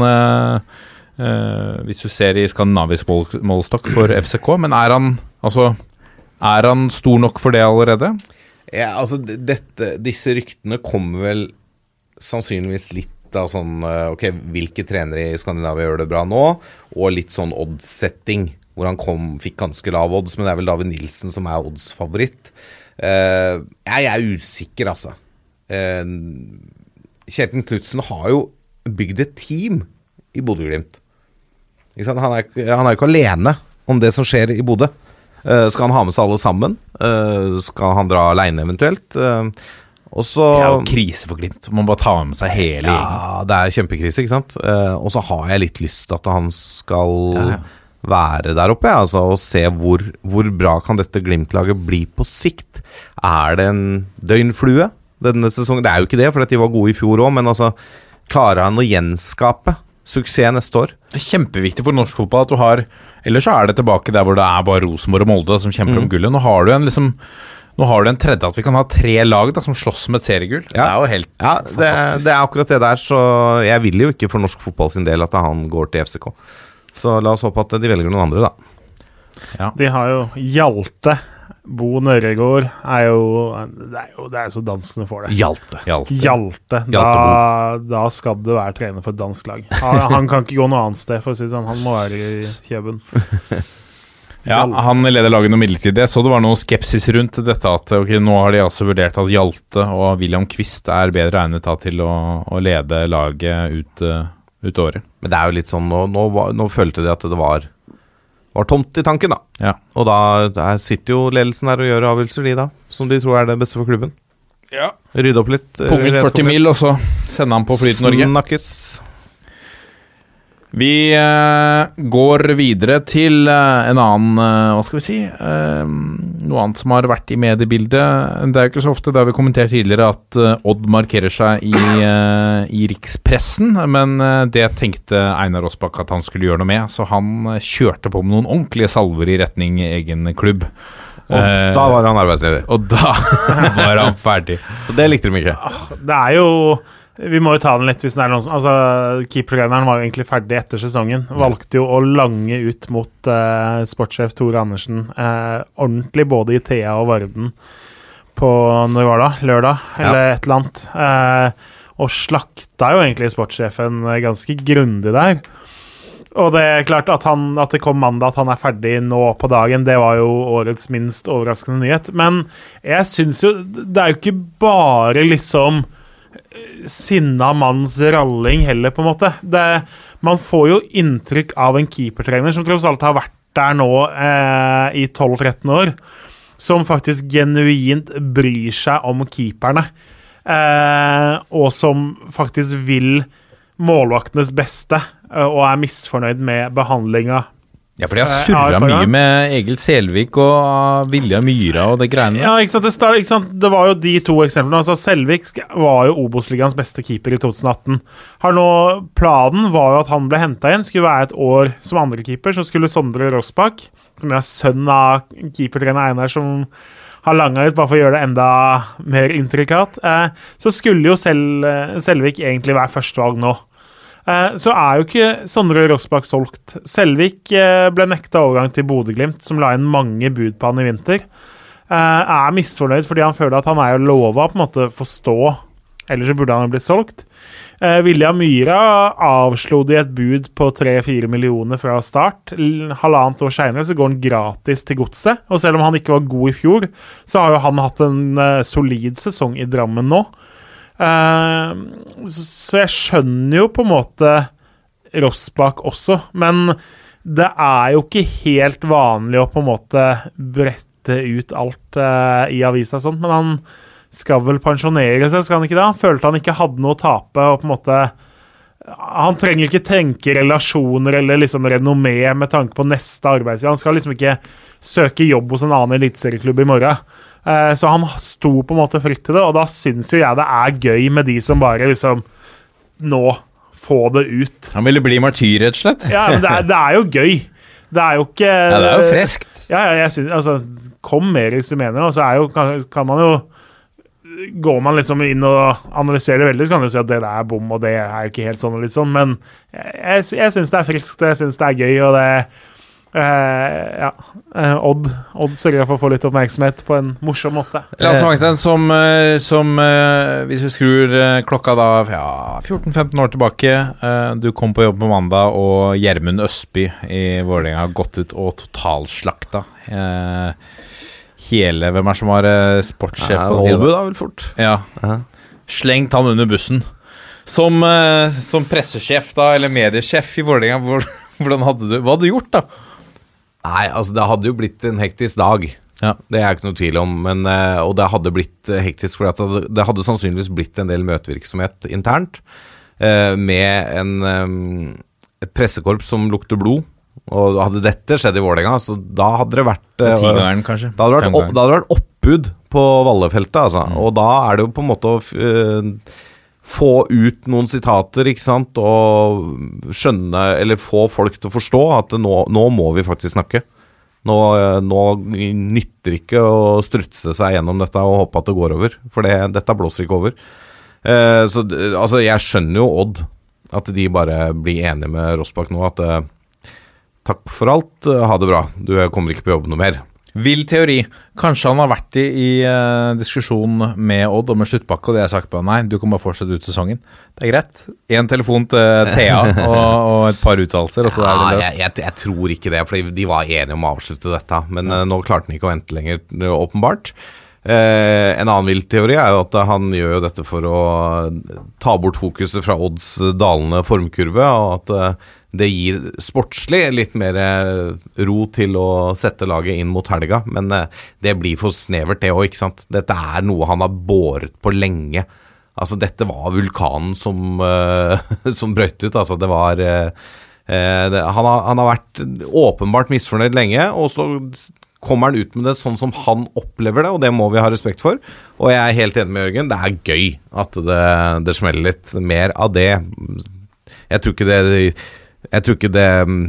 hvis du ser i skandinavisk mål, for FCK, men er han altså er han stor nok for det allerede? Ja, altså dette, Disse ryktene kommer vel sannsynligvis litt av sånn Ok, hvilke trenere i Skandinavia gjør det bra nå? Og litt sånn odds-setting, hvor han kom, fikk ganske lav odds, men det er vel David Nilsen som er odds-favoritt. Eh, jeg er usikker, altså. Uh, Kjetil Knutsen har jo bygd et team i Bodø-Glimt. Han han er jo ikke alene om det som skjer i Bodø. Uh, skal han ha med seg alle sammen? Uh, skal han dra aleine eventuelt? Eh, og så Det er jo krise for Glimt. Man bare tar med seg hele gjengen. Ja, det er kjempekrise, ikke sant. Og så har jeg litt lyst til at han skal Ja, ja. Være der oppe, ja, altså, og se hvor, hvor bra kan dette Glimt-laget bli på sikt. Er det en døgnflue denne sesongen? Det er jo ikke det, for de var gode i fjor òg, men altså Klarer han å gjenskape suksess neste år? Det er kjempeviktig for norsk fotball at du har Ellers så er det tilbake der hvor det er bare Rosenborg og Molde som kjemper om gullet. Nå har du en liksom Nå har du en tredje at vi kan ha tre lag da som slåss om et seriegull. Det er jo helt Ja, det, fantastisk. det er akkurat det der, så jeg vil jo ikke for norsk fotball sin del at han går til FCK. Så la oss håpe at de velger noen andre, da. De har jo Hjalte. Bo Nørregård er jo Det er jo, det er så danskene får det. Hjalte. Hjalte. Hjalte. Da, da skal du være trener for et dansk lag. Han, han kan ikke gå noe annet sted, for å si det sånn. Han må være i Kjøben. Ja, han leder laget noe midlertidig. Jeg så det var noe skepsis rundt dette at ok, nå har de altså vurdert at Hjalte og William Quist er bedre egnet da, til å, å lede laget ut, eh, ut året. Men det er jo litt sånn Nå, nå, nå følte de at det var, var tomt i tanken, da. Ja. Og da der sitter jo ledelsen der og gjør avgjørelser, de da. Som de tror er det beste for klubben. Rydde opp litt. eh, Punget 40 mil, og så sende han på Fly til Norge. Snakkes. Vi eh, går videre til eh, en annen eh, Hva skal vi si? noe annet som har vært i mediebildet. Det er jo ikke så ofte, det har vi kommentert tidligere, at Odd markerer seg i, i rikspressen. Men det tenkte Einar Aasbakk at han skulle gjøre noe med, så han kjørte på med noen ordentlige salver i retning egen klubb. Og Eh, da var han arbeidsledig. og da var han ferdig. Så det likte de ikke. Det er jo Vi må jo ta den litt hvis den er noen som Altså, Keepertreneren var jo egentlig ferdig etter sesongen. Valgte jo å lange ut mot uh, sportssjef Tore Andersen uh, ordentlig, både i Thea og Varden, på Når var det? Lørdag, eller et eller annet. Uh, og slakta jo egentlig sportssjefen ganske grundig der. Og det er klart at, han, at det kom mandag, at han er ferdig nå på dagen, det var jo årets minst overraskende nyhet. Men jeg syns jo Det er jo ikke bare liksom sinna manns ralling heller, på en måte. Det, man får jo inntrykk av en keepertrener som tross alt har vært der nå eh, i 12-13 år, som faktisk genuint bryr seg om keeperne, eh, og som faktisk vil målvaktenes beste, eh, og er misfornøyd med behandlinga. Ja, for de har surra mye med Egil Selvik og uh, Vilja Myra og det greiene der. Ja, ikke sant? Det, start, ikke sant? det var jo de to eksemplene. Altså, Selvik var jo Obos-ligaens beste keeper i 2018. Har nå, planen var jo at han ble henta inn, skulle være et år som andrekeeper. Så skulle Sondre Rossbakk, som er sønn av keepertrener Einar, som har langa ut bare for å gjøre det enda mer intrikat, eh, så skulle jo selv, Selvik egentlig være førstevalg nå. Eh, Så er jo ikke Sondre Rossbakk solgt. Selvik eh, ble nekta overgang til Bodø-Glimt, som la inn mange bud på han i vinter. Eh, Er misfornøyd fordi han føler at han er jo lova på en måte få stå Ellers burde han jo blitt solgt. Vilja Myhra avslo de et bud på 3-4 millioner fra start. Halvannet år seinere går han gratis til godset. Og selv om han ikke var god i fjor, så har jo han hatt en solid sesong i Drammen nå. Eh, så så jeg skjønner jo på en måte Rossbakk også, men det er jo ikke helt vanlig å på en måte brette ut alt uh, i avisa og sånt, men han skal vel pensjonere seg, skal han ikke det? Han følte han ikke hadde noe å tape, og på en måte Han trenger ikke tenke relasjoner eller liksom renommé med tanke på neste arbeidsgiver. Han skal liksom ikke søke jobb hos en annen eliteserieklubb i morgen. Eh, så han sto på en måte fritt til det, og da syns jo jeg det er gøy med de som bare liksom Nå, få det ut. Han ville bli martyr, rett og slett. Ja, men det er, det er jo gøy. Det er jo ikke Ja, det er jo freskt. Ja, ja, jeg synes, altså, Kom mer hvis du mener, og så er jo, kan, kan man jo Går man liksom inn og analyserer det veldig, så kan du si at det der er bom, og det er jo ikke helt sånn og litt sånn, men jeg, jeg, syns det er friskt, jeg syns det er gøy, og det Ja. eh, Odd, Odd sørger for å få litt oppmerksomhet på en morsom måte. Som, eh, som eh, Hvis vi skrur eh, klokka da ja, 14-15 år tilbake eh, Du kom på jobb på mandag, og Gjermund Østby i Vålerenga har gått ut og totalslakta eh, hele Hvem er som var eh, sportssjef på den tiden? da, vel fort. Ja. Ja. Slengt han under bussen. Som, eh, som pressesjef da, eller mediesjef i Vålerenga, hvordan hadde du Hva hadde du gjort, da? Nei, altså det hadde jo blitt en hektisk dag. Ja. Det er ikke noe tvil om. Men, eh, og det hadde blitt eh, hektisk, for det, hadde- sannsynligvis blitt en del møtevirksomhet internt. eh, med en, et pressekorps som lukter blod. Og hadde dette skjedd i Vålerenga, så da hadde det vært Tigeren, kanskje? Da hadde det vært, opp, hadde det vært oppbud på Vallefeltet, altså. Og da er det jo på en måte å få ut noen sitater, ikke sant, og skjønne, eller få folk til å forstå at nå, nå må vi faktisk snakke. Nå, nå nytter ikke å strutse seg gjennom dette og håpe at det går over, for det, dette blåser ikke over. Eh, så altså, jeg skjønner jo Odd, at de bare blir enige med Rossbakk nå, at eh, takk for alt, ha det bra, du kommer ikke på jobb noe mer. Vill teori. Kanskje han har vært i, i uh, diskusjon med Odd om en sluttpakke, og de har sagt på nei, du kan bare fortsette ut sesongen. Det er greit. Én telefon til Thea og, og et par uttalelser, og så er det Ja, løst. jeg, jeg, jeg tror ikke det, for de var enige om å avslutte dette. Men uh, nå klarte han ikke å vente lenger, eh, åpenbart. Uh, en annen vill teori er jo at han gjør jo dette for å ta bort fokuset fra Odds dalende formkurve, og at eh, det gir sportslig litt mer eh, ro til å sette laget inn mot helga. Men eh, det blir for snevert, det òg, ikke sant. Dette er noe han har båret på lenge. Altså, dette var vulkanen som, uh, som brøt ut. Altså, det var eh, det, han, har, han har vært åpenbart misfornøyd lenge, og så kommer han ut med det sånn som han opplever det, og det må vi ha respekt for. Og jeg er helt enig med Jørgen, det er gøy at det, det smeller litt. Mer av det. Jeg tror ikke det Jeg tror ikke det mm,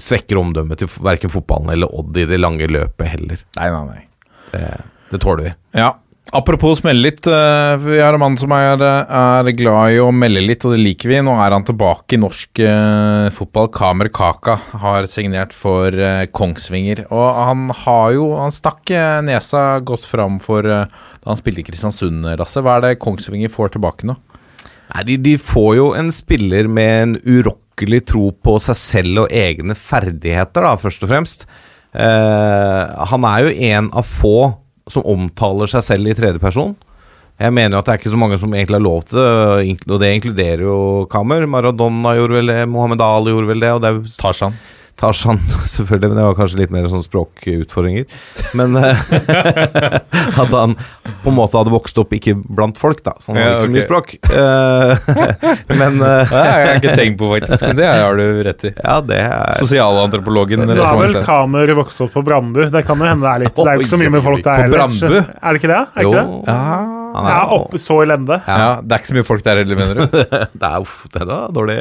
svekker omdømmet til verken fotballen eller Odd i det lange løpet heller. Nei, nei, nei. Det, det tåler vi. Ja. Apropos smelle litt. eh, Vi har en mann som er, er glad i å melde litt, og det liker vi. Nå er han tilbake i norsk eh, fotball. Kamer Kaka har signert for eh, Kongsvinger. Og han har jo Han stakk eh, nesa godt fram for eh, da han spilte i Kristiansund, Lasse. Hva er det Kongsvinger får tilbake nå? Nei, de, de får jo en spiller med en urokkelig tro på seg selv og egne ferdigheter, da, først og fremst. Eh, han er jo en av få som omtaler seg selv i tredjeperson. Jeg mener jo at det er ikke så mange som egentlig har lov til det, og det inkluderer jo Kammer. Maradona gjorde vel det, Mohammed Ali gjorde vel det, og det er Tarzan. Tarzan, selvfølgelig, men det var kanskje litt mer sånn språkutfordringer. Men eh, at han på en måte hadde vokst opp ikke blant folk, da. Så han hadde Ja, ikke så mye språk. Eh, men eh, Det har jeg ikke tenkt på, faktisk, men det har du rett i. ja, det er Sosialantropologen. Det er vel. Kamer vokst opp på Brandbu. Det kan jo hende det er litt Det er jo ikke så mye med folk der På heller. Er det ikke det? Er Jo. ikke det? Ja. er, Ja, oppe så i lende. Ja, det er ikke så mye folk der heller, mener du? det er uff, det er da dårlig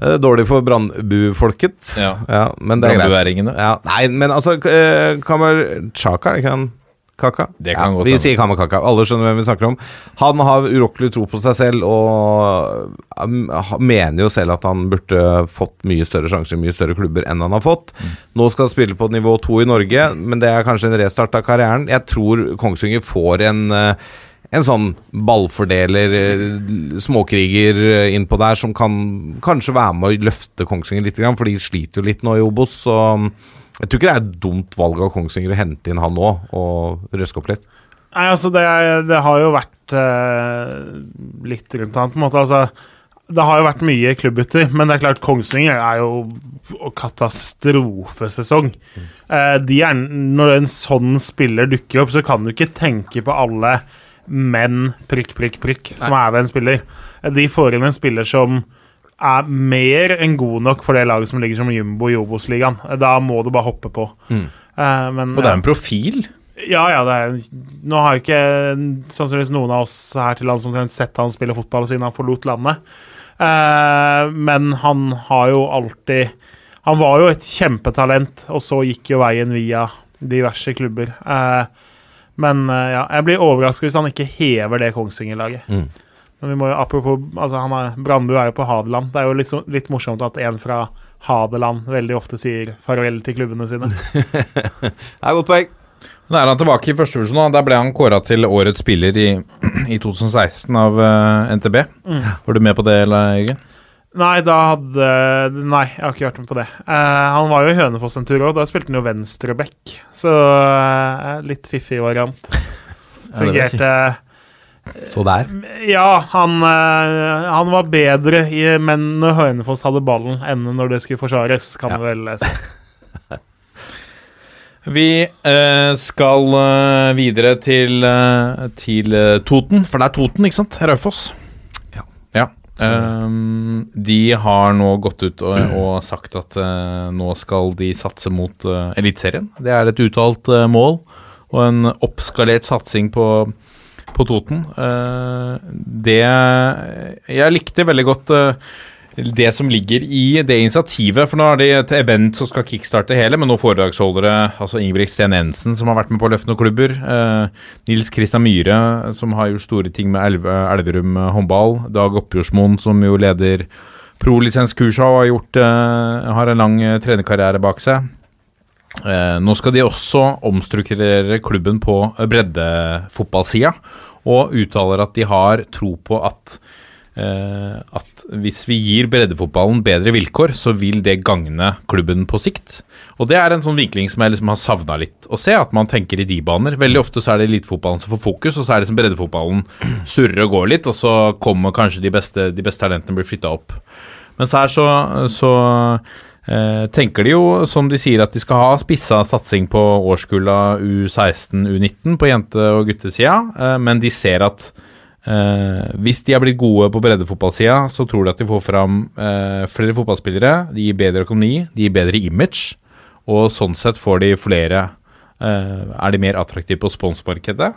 Dårlig for Brandbu-folket. Ja. men det er greit. Ja, nei, men altså eh, Kamer Chaka, er ikke han Kaka? Det kan ja, godt Vi sier Kamer Kaka. Alle skjønner hvem vi snakker om. Han har urokkelig tro på seg selv og um, mener jo selv at han burde fått mye større sjanser i mye større klubber enn han har fått. Mm. Nå skal han spille på nivå to i Norge, men det er kanskje en restart av karrieren. Jeg tror Kongsvinger får en eh, en sånn ballfordeler, eh, småkriger eh, innpå der, som kan kanskje være med å løfte Kongsvinger litt, for de sliter jo litt nå i Obos. Så mm, jeg tror ikke det er et dumt valg av Kongsvinger å hente inn han nå og røske opp litt. Nei, altså, det, det har jo vært eh, litt rundt han, på en måte. Altså, det har jo vært mye klubbbytter, men det er klart Kongsvinger er jo katastrofesesong. Eh, de er, når en sånn spiller dukker opp, så kan du ikke tenke på alle menn prikk, prikk, prikk som er ved en spiller. Eh, De får inn en spiller som er mer enn god nok for det laget som ligger som jumbo i Obos-ligaen. Eh, Da må du bare hoppe på. Mm. Eh, men, Og det er en profil. ja, ja, det er Nå har jo ikke sannsynligvis noen av oss her til lands omtrent sett han spille fotball siden han forlot landet. Eh, men han har jo alltid Han var jo et kjempetalent, og så gikk jo veien via diverse klubber. Eh, men eh, ja, jeg blir overrasket hvis han ikke hever det Kongsvinger-laget. Mm. Men vi må jo, apropos altså han er, Brandbu er jo på Hadeland. Det er jo litt, så- litt morsomt at en fra Hadeland veldig ofte sier farvel til klubbene sine. Det er godt poeng. Nå er han tilbake i første divisjon. nå. Der ble han kåra til årets spiller i, i 2016 av uh, NTB. Var du med på det, eller, Jørgen? Nei, da hadde Nei, jeg har ikke vært med på det. Uh, han var jo i Hønefoss en tur òg. Da spilte han jo venstreback, så uh, litt fiffig variant. Ja. Fungerte Så der. Ja, han, uh, han var bedre i, men når Hønefoss hadde ballen, enn når det skulle forsvares, kan du vel si. Vi skal videre til, til Toten, for det er Toten, ikke sant? Raufoss. Ehm, de har nå gått ut og, og sagt at uh, nå skal de satse mot uh, Eliteserien. Det er et uttalt uh, mål og en oppskalert satsing på, på Toten. Uh, det Jeg likte veldig godt eh, det som ligger i det initiativet. For nå er det et event som skal kickstarte hele, med noen foredragsholdere. Altså Ingebrigt Sten Ensen, som har vært med på å løfte noen klubber. Eh, Nils Kristian Myhre, som har gjort store ting med Elve, Elverum eh, håndball. Dag Oppjordsmoen, som jo leder pro-lisenskursa og har, gjort, eh, har en lang eh, trenerkarriere bak seg. Eh, nå skal de også omstrukturere klubben på eh, breddefotballsida, og uttaler at de har tro på at at hvis vi gir breddefotballen bedre vilkår, så vil det gagne klubben på sikt. Og det er en sånn vinkling som jeg liksom har savna litt å se, at man tenker i de baner. Veldig ofte så er det elitefotballen som får fokus, og så er det som breddefotballen surrer og går litt, og så kommer kanskje de beste, de beste talentene blir flytta opp. Mens her så, så eh, tenker de jo, som de sier, at de skal ha spissa satsing på årskulla U16, U19 på jente- og guttesida, eh, men de ser at Eh, hvis de har blitt gode på breddefotballsida, så tror de at de får fram eh, flere fotballspillere. De gir bedre økonomi, de gir bedre image, og sånn sett får de flere eh, Er de mer attraktive på sponsmarkedet,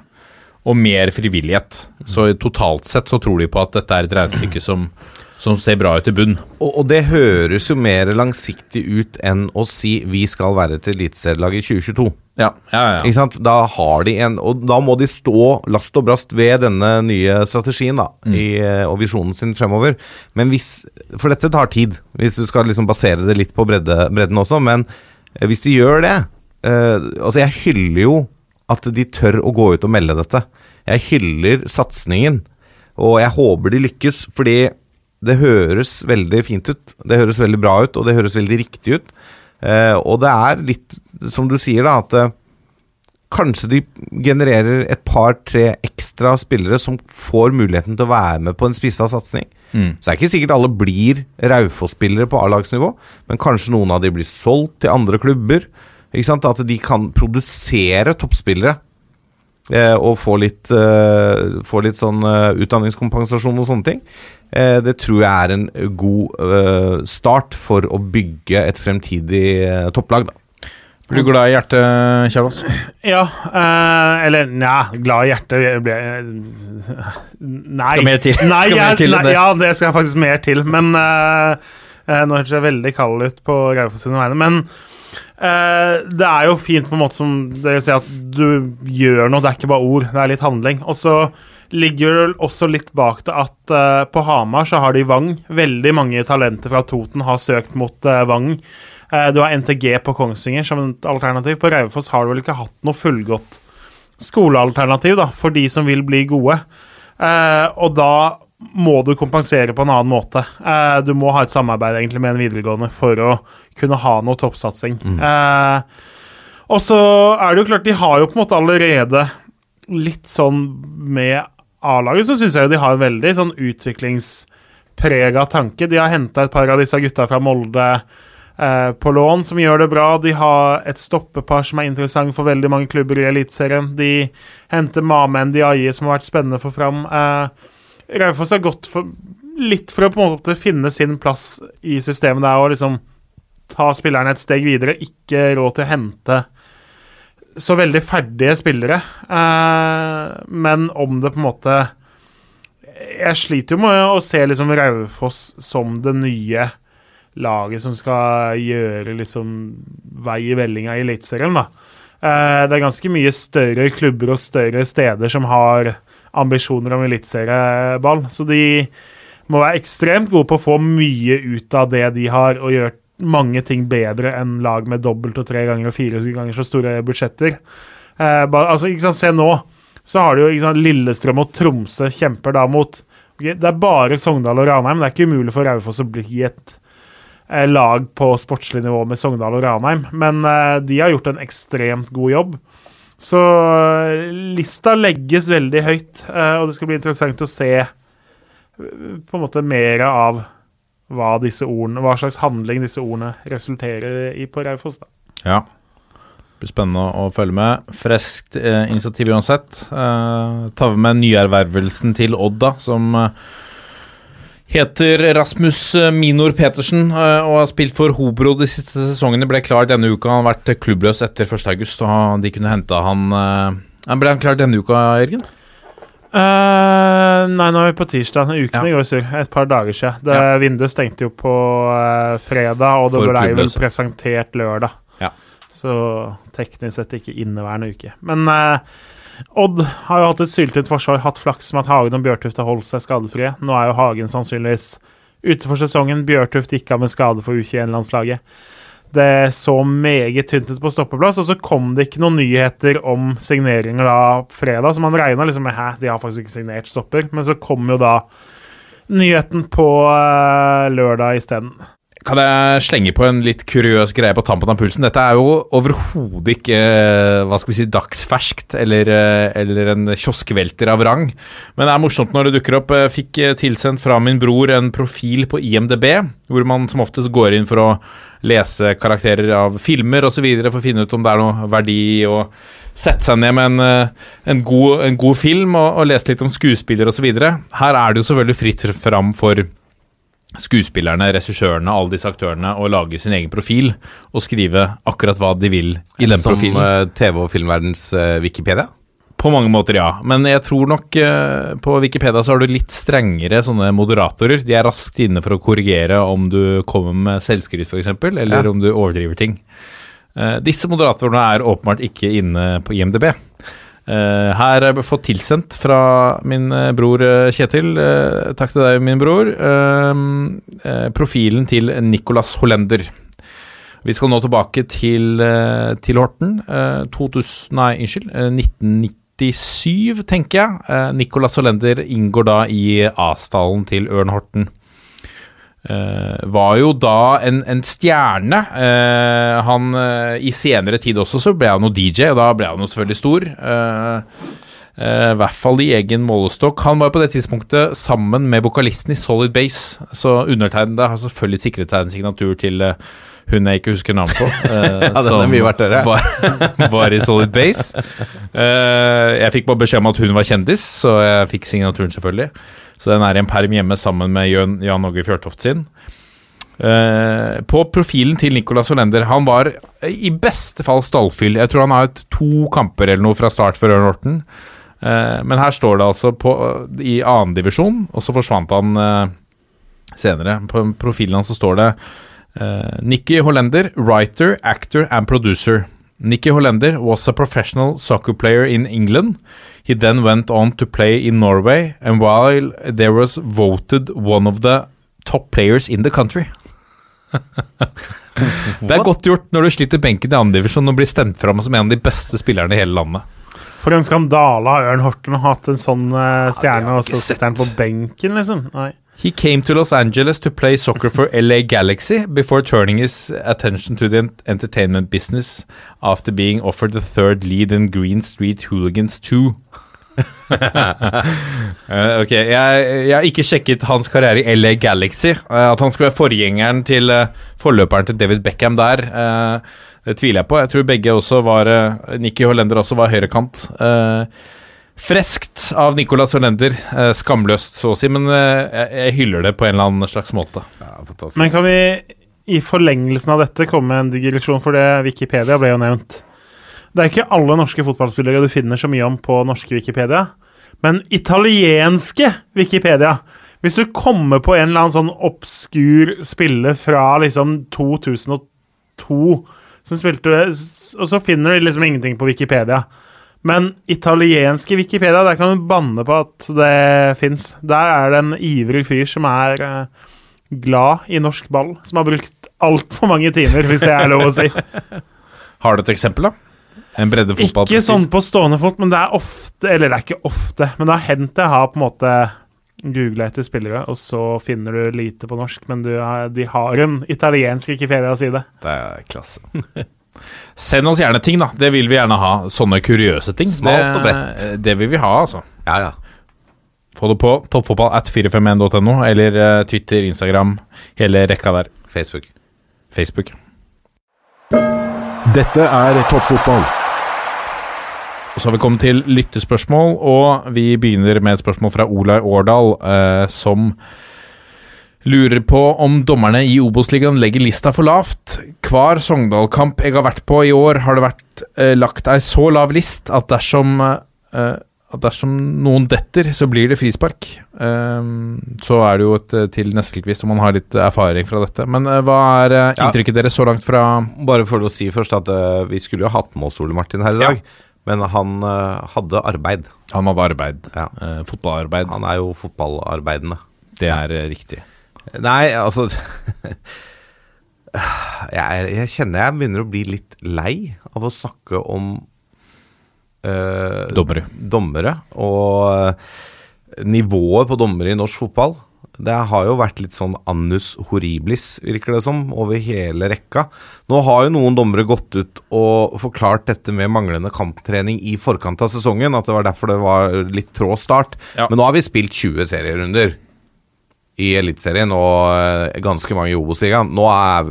og mer frivillighet. Så totalt sett så tror de på at dette er et regnestykke som, som ser bra ut i bunn. Og, og det høres jo mer langsiktig ut enn å si vi skal være et eliteserielag i 2022. Ja, ja, ja. Ikke sant? Da har de en Og da må de stå last og brast ved denne nye strategien da i, eh, og visjonen sin fremover. Men hvis For dette tar tid, hvis du skal liksom basere det litt på bredde, bredden også. Men eh, hvis de gjør det eh, Altså, jeg hyller jo at de tør å gå ut og melde dette. Jeg hyller satsingen, og jeg håper de lykkes, fordi det høres veldig fint ut. Det høres veldig bra ut, og det høres veldig riktig ut. Eh, og det er litt som du sier, da, at eh, kanskje de genererer et par-tre ekstra spillere som får muligheten til å være med på en spissa satsing. Mm. Så det er ikke sikkert alle blir Raufoss-spillere på A-lagsnivå, men kanskje noen av de blir solgt til andre klubber. At de kan produsere toppspillere. Eh, og få litt, eh, få litt sånn eh, utdanningskompensasjon og sånne ting. Eh, det tror jeg er en god eh, start for å bygge et fremtidig eh, topplag. Da. Blir du glad i hjertet, Kjærlås? Ja, eh, eller nja, glad i hjertet jeg ble, Nei. Skal mer til. Nei, Skal mer jeg, til enn nei, det. Ja, det skal faktisk mer til. Men eh, Nå høres jeg veldig kald ut på Raufoss sine vegne. Men eh, det er jo fint på en måte som dere sier, at du gjør noe. Det er ikke bare ord, det er litt handling. Og så ligger det også litt bak det at eh, på Hamar så har de Vang. Veldig mange talenter fra Toten har søkt mot eh, Vang. Du har NTG på Kongsvinger som et alternativ. På Raufoss har du vel ikke hatt noe fullgodt skolealternativ da, for de som vil bli gode. Og da må du kompensere på en annen måte. Eh, du må ha et samarbeid egentlig med en videregående for å kunne ha noe toppsatsing. Eh, og så er det jo klart, de har jo på en måte allerede litt sånn med A-laget, så syns jeg de har en veldig sånn utviklingsprega tanke. De har henta et par av disse gutta fra Molde eh, på lån som gjør det bra. De har et stoppepar som er interessant for veldig mange klubber i Eliteserien. De henter Mamen Diaye, som har vært spennende for fram. Eh, Raufoss har gått for, litt for å på en måte finne sin plass i systemet der og liksom ta spillerne et steg videre. Ikke råd til å hente så veldig ferdige spillere. Eh, men om det på en måte Jeg sliter jo med å se liksom Raufoss som det nye laget som skal gjøre liksom vei i vellinga i Eliteserien, da. Eh, det er ganske mye større klubber og større steder som har ambisjoner om eliteserieball, så de må være ekstremt gode på å få mye ut av det de har, og gjøre mange ting bedre enn lag med dobbelt og tre ganger og fire ganger så store budsjetter. Eh, bare, altså, ikke sant, Se nå, så har du jo sant, Lillestrøm og Tromsø kjemper da mot Det er bare Sogndal og Ranheim. Det er ikke umulig for Raufoss å bli et eh, lag på sportslig nivå med Sogndal og Ranheim, men eh, de har gjort en ekstremt god jobb. Så eh, lista legges veldig høyt, eh, og det skal bli interessant å se eh, på en måte mer av hva, ordene, hva slags handling disse ordene resulterer i på Raufoss. Ja. Det blir spennende å følge med. Freskt eh, initiativ uansett. Eh, tar med nyervervelsen til Odd, da, som eh, heter Rasmus eh, Minor Petersen eh, og har spilt for Hobro de siste sesongene. Ble klar denne uka. Han har vært klubbløs etter 1.8, og de kunne hente han eh, Ble han klar denne uka, Jørgen? Uh, nei, nå er vi på tirsdag. Ukene Ja. går sur. Et par dager siden. Det Ja. Vinduet stengte jo på uh, fredag, og det ble vel presentert lørdag. Ja. Så teknisk sett ikke inneværende uke. Men eh, Odd har jo hatt et syltet forsvar, hatt flaks med at Hagen og Bjørtuft har holdt seg skadefrie. Nå er jo Hagen sannsynligvis ute for sesongen. Bjørtuft gikk av med skade for U21-landslaget. Det så meget tynt ut på stoppeplass, og så kom det ikke noen nyheter om signeringer da fredag, så man regna liksom med hæ, de har faktisk ikke signert stopper, men så kom jo da nyheten på eh, lørdag isteden. Kan jeg slenge på en litt kuriøs greie på tampen av pulsen? Dette er jo overhodet ikke eh, hva skal vi si, dagsferskt eller, eh, eller en kioskvelter av rang. Men det er morsomt når det dukker opp. Jeg fikk eh, tilsendt fra min bror en profil på IMDb, hvor man som oftest går inn for å lese karakterer av filmer osv. for å finne ut om det er noe verdi å sette seg ned med en, en, god, en god film og, og lese litt om skuespiller osv. Her er det jo selvfølgelig fritt fram for skuespillerne, regissørene, alle disse aktørene å lage sin egen profil og skrive akkurat hva de vil i den Som profilen. Som TV- og filmverdens eh, Wikipedia? På mange måter, ja. Men jeg tror nok eh, på Wikipedia så har du litt strengere sånne moderatorer. De er raskt inne for å korrigere om du kommer med selvskryt, f.eks., eller Ja. om du overdriver ting. Eh, disse moderatorene er åpenbart ikke inne på IMDb. Eh, her har jeg fått tilsendt fra min eh, bror eh, Kjetil, takk til deg, min bror, eh, eh, profilen til Nicolas Hollender. Vi skal nå tilbake til, til Horten. Eh, 2000, nei, unnskyld. eh, 1997, tenker jeg. Nicolas Hollender inngår da i A-stallen til Ørn Horten. Eh, var jo da en, en stjerne. Eh, han eh, I senere tid også så ble han jo DJ, og da ble han jo selvfølgelig stor. I hvert fall i egen målestokk. Han var på det tidspunktet sammen med vokalisten i Solid Base, så undertegnede har selvfølgelig sikret seg en signatur til hun jeg ikke husker navnet på. Uh, Ja, som. Var, var i Solid Base. Uh, jeg fikk bare beskjed om at hun var kjendis, så jeg fikk signaturen, selvfølgelig. Så den er i en perm hjemme sammen med Jan, Jan Åge Fjørtoft sin. Uh, på profilen til Nicolas Hollender Han var i beste fall stallfyll. Jeg tror han har hatt to kamper eller noe fra start for Ørn Horten. Uh, men her står det altså på, i annendivisjon, og så forsvant han uh, senere. På profilen hans så står det Nikki Hollender, writer, actor and producer. Nikki Hollender was a professional soccer player in England. He then went on to play in Norway, and while there was voted one of the top players in the country. det er godt gjort når du sliter benken i andredivisjon og blir stemt fram som en av de beste spillerne i hele landet. For en skandale har Ørn Horten hatt en sånn eh, stjerne, ja, og så sitter han på benken, liksom. Nei. He came to Los Angeles to play soccer for LA Galaxy before turning his attention to the entertainment business after being offered the third lead in Green Street Hooligans 2. uh, ok, jeg, jeg har ikke sjekket hans karriere i LA Galaxy. Uh, at han skulle være forgjengeren til uh, forløperen til David Beckham der, eh, det tviler jeg på. Jeg tror begge også var Nikki Hollender også var høyrekant. Uh, Freskt av Nicolas Hollender. Eh, skamløst, så å si, men eh, jeg, jeg hyller det på en eller annen slags måte. Ja. Men kan vi i forlengelsen av dette komme med en digresjon, for det Wikipedia ble jo nevnt. Det er ikke alle norske fotballspillere du finner så mye om på norske Wikipedia, men italienske Wikipedia. Hvis du kommer på en eller annen sånn obskur spiller fra liksom 2002 som spilte Og så finner du liksom ingenting på Wikipedia. Men italienske Wikipedia, der kan du banne på at det fins. Der er det en ivrig fyr som er eh, glad i norsk ball, som har brukt altfor mange timer, hvis det er lov å si. Har du et eksempel, da? En bredde fotball Ikke sånn på stående fot, men det er ofte Eller det er ikke ofte, men det har hendt jeg har på en måte googla etter spillere, og så finner du lite på norsk, men du, har- de har en italiensk Wikipedia-side. Det er klasse. Send oss gjerne ting, da. Det vil vi gjerne ha. Sånne kuriøse ting. Smalt og det, bredt. Det vil vi ha, altså. Ja, ja. Få det på toppfotball at 451.no, eller eh, Twitter, Instagram, hele rekka der. Facebook. Facebook. Dette er toppfotball. Og så har vi kommet til lyttespørsmål, og vi begynner med et spørsmål fra Olai Årdal, eh, som lurer på om dommerne i Obos-ligaen legger lista for lavt. Hver Sogndal-kamp jeg har vært på i år, har det vært eh, lagt ei så lav list at dersom eh, at dersom noen detter, så blir det frispark. Eh, så er det jo et eh, til Neskelquist om man har litt erfaring fra dette. Men eh, hva er eh, Ja. inntrykket deres så langt fra Bare for å si først at eh, vi skulle jo hatt med oss Ole Martin her i dag, men han eh, hadde arbeid. Han hadde arbeid. Ja. Eh, fotballarbeid. Han er jo fotballarbeidende. Det er eh, riktig. Nei, altså jeg, jeg kjenner jeg begynner å bli litt lei av å snakke om eh, Dommere. dommere og eh, nivået på dommere i norsk fotball. Det har jo vært litt sånn annus horribilis, virker det som, over hele rekka. Nå har jo noen dommere gått ut og forklart dette med manglende kamptrening i forkant av sesongen, at det var derfor det var litt trå start. Ja. Men nå har vi spilt 20 serierunder i Eliteserien og eh, ganske mange i Obos-ligaen. Nå er,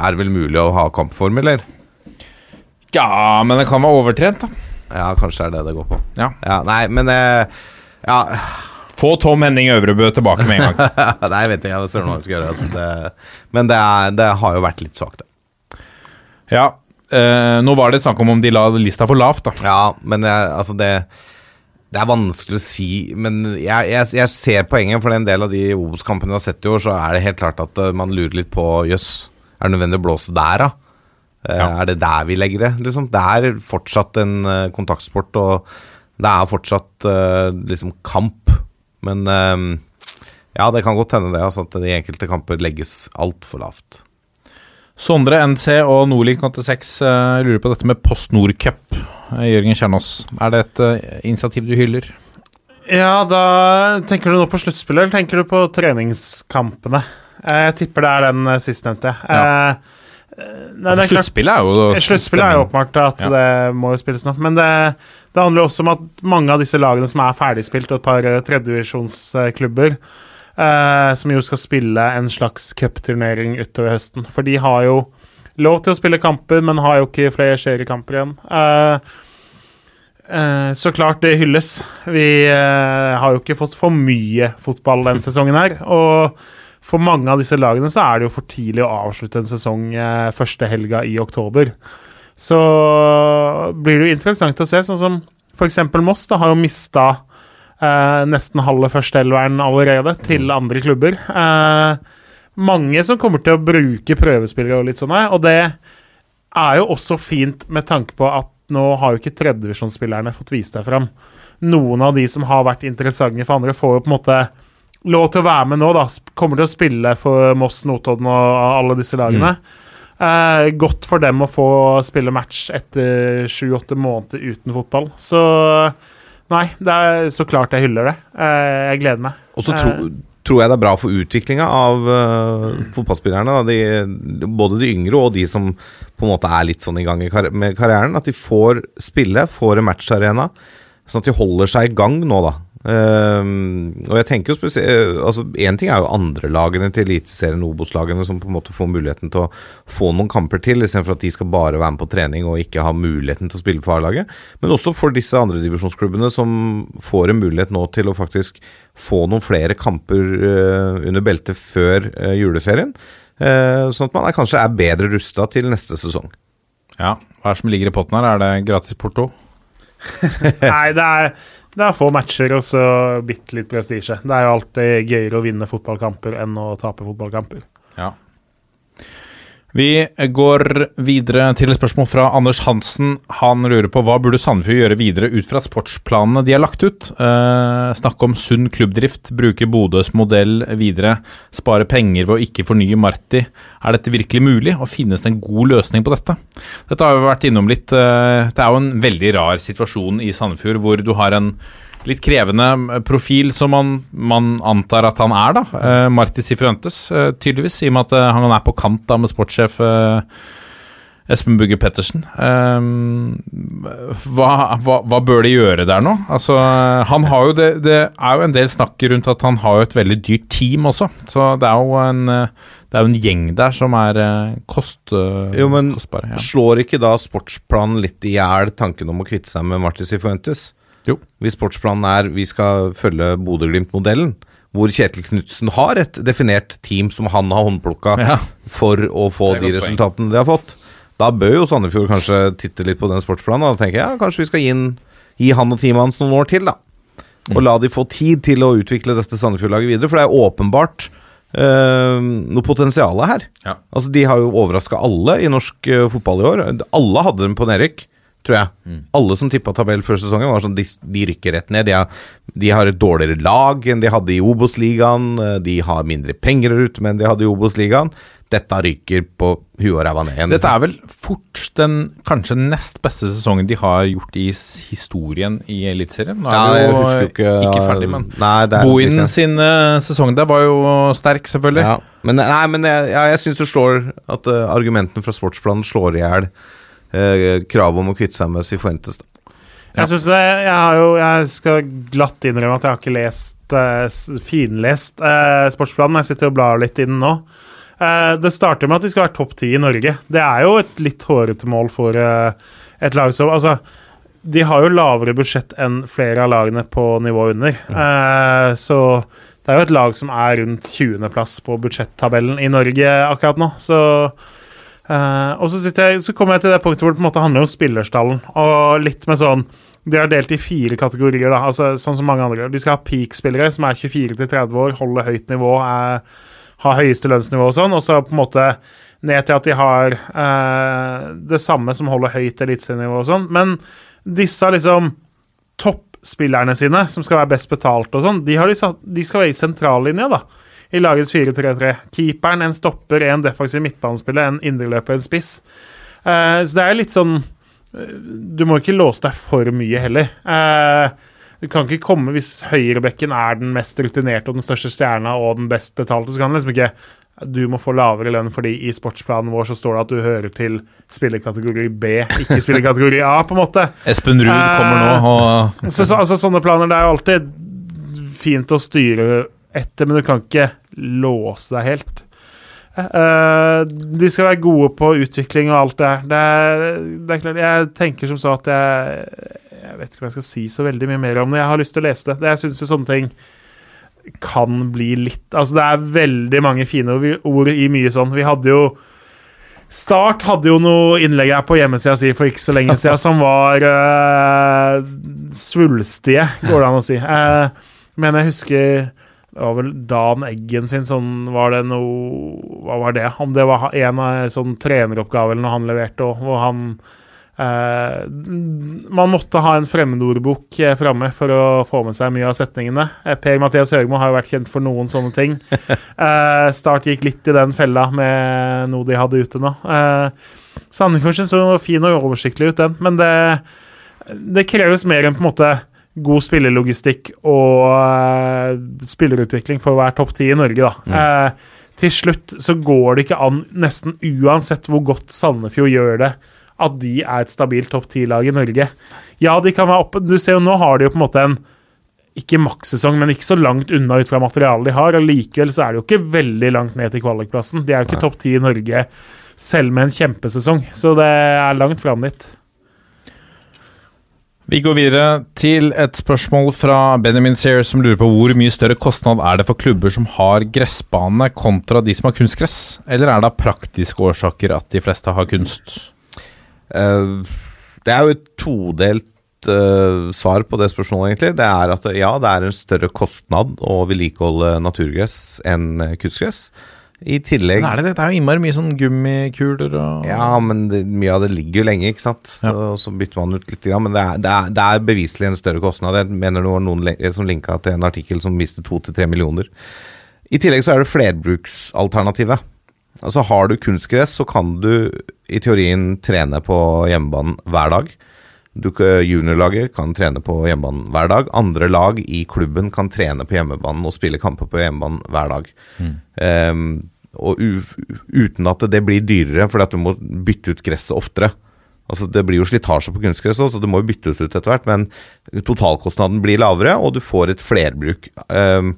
er det vel mulig å ha kampform, eller? Ja, men det kan være overtrent, da. Ja, kanskje det er det det går på. Ja. nei, men eh, Ja, Få Tom Henning Øvrebø tilbake med en gang. Nei, jeg vet ikke jeg søren hva vi skal gjøre. Altså, det, men det, er, det har jo vært litt svakt, det. ja, eh, nå var det snakk om om de la lista for lavt, da. Ja, men eh, altså det Det er vanskelig å si, men jeg, jeg, jeg ser poenget. For en del av de Obos-kampene jeg har sett i år, så er det helt klart at eh, man lurer litt på Jøss, er det nødvendig å blåse der, da? Eh, Ja. Er det der vi legger det? Liksom? Det er fortsatt en uh, kontaktsport, og det er fortsatt uh, liksom kamp. Men uh, ja, det kan godt hende det, altså, at de enkelte kamper legges altfor lavt. Sondre NC og Nordlink 86 eh, lurer på dette med Post Nord Cup. Jørgen Kjernås, er det et uh, initiativ du hyller? Ja, da tenker du nå på sluttspillet, eller tenker du på treningskampene? Eh, Jeg tipper det er den eh, sistnevnte. Ja. Nei, er Sluttspillet er jo Sluttspillet er jo åpenbart at Ja. det må jo spilles nå. Men det, det handler jo også om at mange av disse lagene som er ferdigspilt, og et par tredjevisjonsklubber, eh, som jo skal spille en slags cupturnering utover høsten. For de har jo lov til å spille kamper, men har jo ikke flere seriekamper igjen. Uh, uh, så klart det hylles. Vi uh, har jo ikke fått for mye fotball denne sesongen her. Og for mange av disse lagene så er det jo for tidlig å avslutte en sesong første helga i oktober. Så blir det jo interessant å se, sånn som f.eks. Moss da har jo mista nesten halve førsteelveren allerede til andre klubber. Eh, mange som kommer til å bruke prøvespillere og litt sånn her, og det er jo også fint med tanke på at nå har jo ikke tredjedivisjonsspillerne fått vist seg fram. Noen av de som har vært interessante for andre, får jo på en måte lov til å være med nå, da. Kommer til å spille for Moss, Notodden og alle disse lagene. Eh, godt for dem å få spille match etter sju-åtte måneder uten fotball. Så nei, det er så klart jeg hyller det. Eh, jeg gleder meg. Og så tro, tror jeg det er bra for utviklinga av uh, fotballspillerne. De, både de yngre og de som på en måte er litt sånn i gang med karrieren. At de får spille, får en matcharena, sånn at de holder seg i gang nå, da. Ehm, og jeg tenker jo spesielt altså Én ting er jo andrelagene til Eliteserien, Obos-lagene, som på en måte får muligheten til å få noen kamper til, istedenfor at de skal bare være med på trening og ikke ha muligheten til å spille for A-laget. Men også for disse andredivisjonsklubbene som får en mulighet nå til å faktisk få noen flere kamper uh, under beltet før uh, juleferien. Uh, sånn at man er, kanskje er bedre rusta til neste sesong. Ja, Hva er det som ligger i potten her? Er det gratis porto? Nei, det er, det er få matcher og så bitte litt prestisje. Det er jo alltid gøyere å vinne fotballkamper enn å tape fotballkamper. Ja. Vi går videre til et spørsmål fra Anders Hansen. Han lurer på hva burde Sandefjord gjøre videre ut fra sportsplanene de har lagt ut? Eh, snakke om sunn klubbdrift, bruke Bodøs modell videre, spare penger ved å ikke fornye Marti. Er dette virkelig mulig, og finnes det en god løsning på dette? Dette har vi vært innom litt. Eh, det er jo en veldig rar situasjon i Sandefjord hvor du har en litt krevende profil som man, man antar at han er, da. Uh, Marti Sifuentes, uh, tydeligvis, i og med at uh, han er på kant da med sportssjef Espen Bugge Pettersen. Hva, hva, hva, bør de gjøre der nå? Altså, han har jo det, det er jo en del snakk rundt at han har jo et veldig dyrt team også, så det er jo en det er jo en gjeng der som er kost, jo, men kostbare. Ja. Slår ikke da sportsplanen litt i hjel tanken om å kvitte seg med Martis Sifuentes? Jo. Hvis sportsplanen er vi skal følge Bodø-Glimt-modellen, hvor Kjetil Knutsen har et definert team som han har håndplukka Ja. for å få de resultatene resultatene de har fått, da bør jo Sandefjord kanskje titte litt på den sportsplanen. Da tenker jeg ja, kanskje vi skal gi, en- gi han og teamet hans noen år til, da. Og la de få tid til å utvikle dette Sandefjord-laget videre, for det er åpenbart eh, noe potensial her. Ja. Altså, De har jo overraska alle i norsk eh, fotball i år. Alle hadde dem på nedrykk, tror jeg. Alle som tippa tabell før sesongen, var sånn de, de rykker rett ned. De har, de har et dårligere lag enn de hadde i Obos-ligaen. eh, De har mindre penger å rutte med enn de hadde i Obos-ligaen. Dette ryker på huet og ræva ned igjen. Dette er vel fort den kanskje nest beste sesongen de har gjort i historien i Eliteserien. Nå er Ja, jo ikke ikke ferdig, men Nei, er Bohinen sin eh, sesong der var jo sterk, selvfølgelig. Ja, men, nei, men jeg, ja, jeg syns du slår at uh, argumentene fra sportsplanen slår i hjel uh, kravet om å kvitte seg med Sifuentes. Da. Jeg synes det, jeg har jo Jeg skal glatt innrømme at jeg har ikke lest eh, finlest eh, sportsplanen. Jeg sitter og blar litt i den nå. Eh, det starter med at de skal være topp ti i Norge. Det er jo et litt hårete mål for eh, et lag som Altså, de har jo lavere budsjett enn flere av lagene på nivå under. Eh, så det er jo et lag som er rundt 20.-plass på budsjettabellen i Norge akkurat nå. Så Eh, og så, jeg, så kommer jeg til det punktet hvor det på en måte handler om spillerstallen. Og litt med sånn De har delt i fire kategorier, da, altså sånn som mange andre. De skal ha peak-spillere som er 24 til 30 år, holder høyt nivå, er, har høyeste lønnsnivå og sånn. Og så på en måte ned til at de har uh, det samme som holder høyt eliteserienivå og sånn. Men disse liksom toppspillerne sine, som skal være best betalt og sånn, de, de, de skal være i sentrallinja, da i lagets 4-3-3. Keeperen, en stopper, en defensiv midtbanespiller, en indreløper, en spiss. Uh, så det er litt sånn eh, Du må ikke låse deg for mye heller. Uh, du kan ikke komme Hvis høyrebekken er den mest rutinerte og den største stjerna og den best betalte, så kan du liksom ikke du må få lavere lønn fordi i sportsplanen vår så står det at du hører til spillerkategori B, ikke spillerkategori A, på en måte. Espen Ruud kommer nå og Så, så, altså, sånne planer det er jo alltid fint å styre etter, men du kan ikke låse deg helt. Uh, de skal være gode på utvikling og alt det her. Det er, det er klart, jeg tenker som så at jeg Jeg vet ikke om jeg skal si så veldig mye mer om det. Jeg har lyst til å lese det. jeg syns jo sånne ting kan bli litt Altså, det er veldig mange fine ord i mye sånn. Vi hadde jo Start hadde jo noe innlegg her på hjemmesida si for ikke så lenge siden som var uh, svulstige, går det an å si. Uh, men jeg husker det var vel Dan Eggen sin sånn Var det noe Hva var det? Om det var en av sånn treneroppgave eller noe han leverte, òg, hvor han eh, Man måtte ha en fremmedordbok eh, framme for å få med seg mye av setningene. Eh, Per-Mathias Høgmo har jo vært kjent for noen sånne ting. Eh, Start gikk litt i den fella med noe de hadde ute nå. Eh, Sandefjord så fin og oversiktlig ut, den, men det, det kreves mer enn på en måte god spillerlogistikk og uh, spillerutvikling for å være topp ti i Norge, da. Eh, til slutt så går det ikke an, nesten uansett hvor godt Sandefjord gjør det, at de er et stabilt topp ti-lag i Norge. Ja, de kan være oppe Du ser jo nå har de jo på en måte en ikke makssesong, men ikke så langt unna ut fra materialet de har. og Likevel så er det jo ikke veldig langt ned til kvalikplassen. De er jo ikke topp ti i Norge selv med en kjempesesong, så det er langt fram dit. Vi går videre til et spørsmål fra Benjamin Sear, som lurer på hvor mye større kostnad er det for klubber som har gressbane, kontra de som har kunstgress? Eller er det av praktiske årsaker at de fleste har kunst? Eh, det er jo et todelt eh, svar på det spørsmålet, egentlig. Det er at ja, det er en større kostnad å vedlikeholde naturgress enn kunstgress. I tillegg Men er det det? Er jo innmari mye sånn gummikuler og Ja, men det, mye av det ligger jo lenge, ikke sant. Så, så bytter man ut litt. Men det er, det, er, det er beviselig en større kostnad. Jeg mener det var noen som linka til en artikkel som viste to til tre millioner. I tillegg så er det flerbruksalternativet. Altså Har du kunstgress, så kan du i teorien trene på hjemmebanen hver dag. Du, juniorlaget kan trene på hjemmebanen hver dag. Andre lag i klubben kan trene på hjemmebanen og spille kamper på hjemmebanen hver dag. Ehm, og u, uten at det blir dyrere, fordi at du må bytte ut gresset oftere. Altså Det blir jo slitasje på kunstgress, så det må jo byttes ut etter hvert. Men totalkostnaden blir lavere, og du får et flerbruk. Um,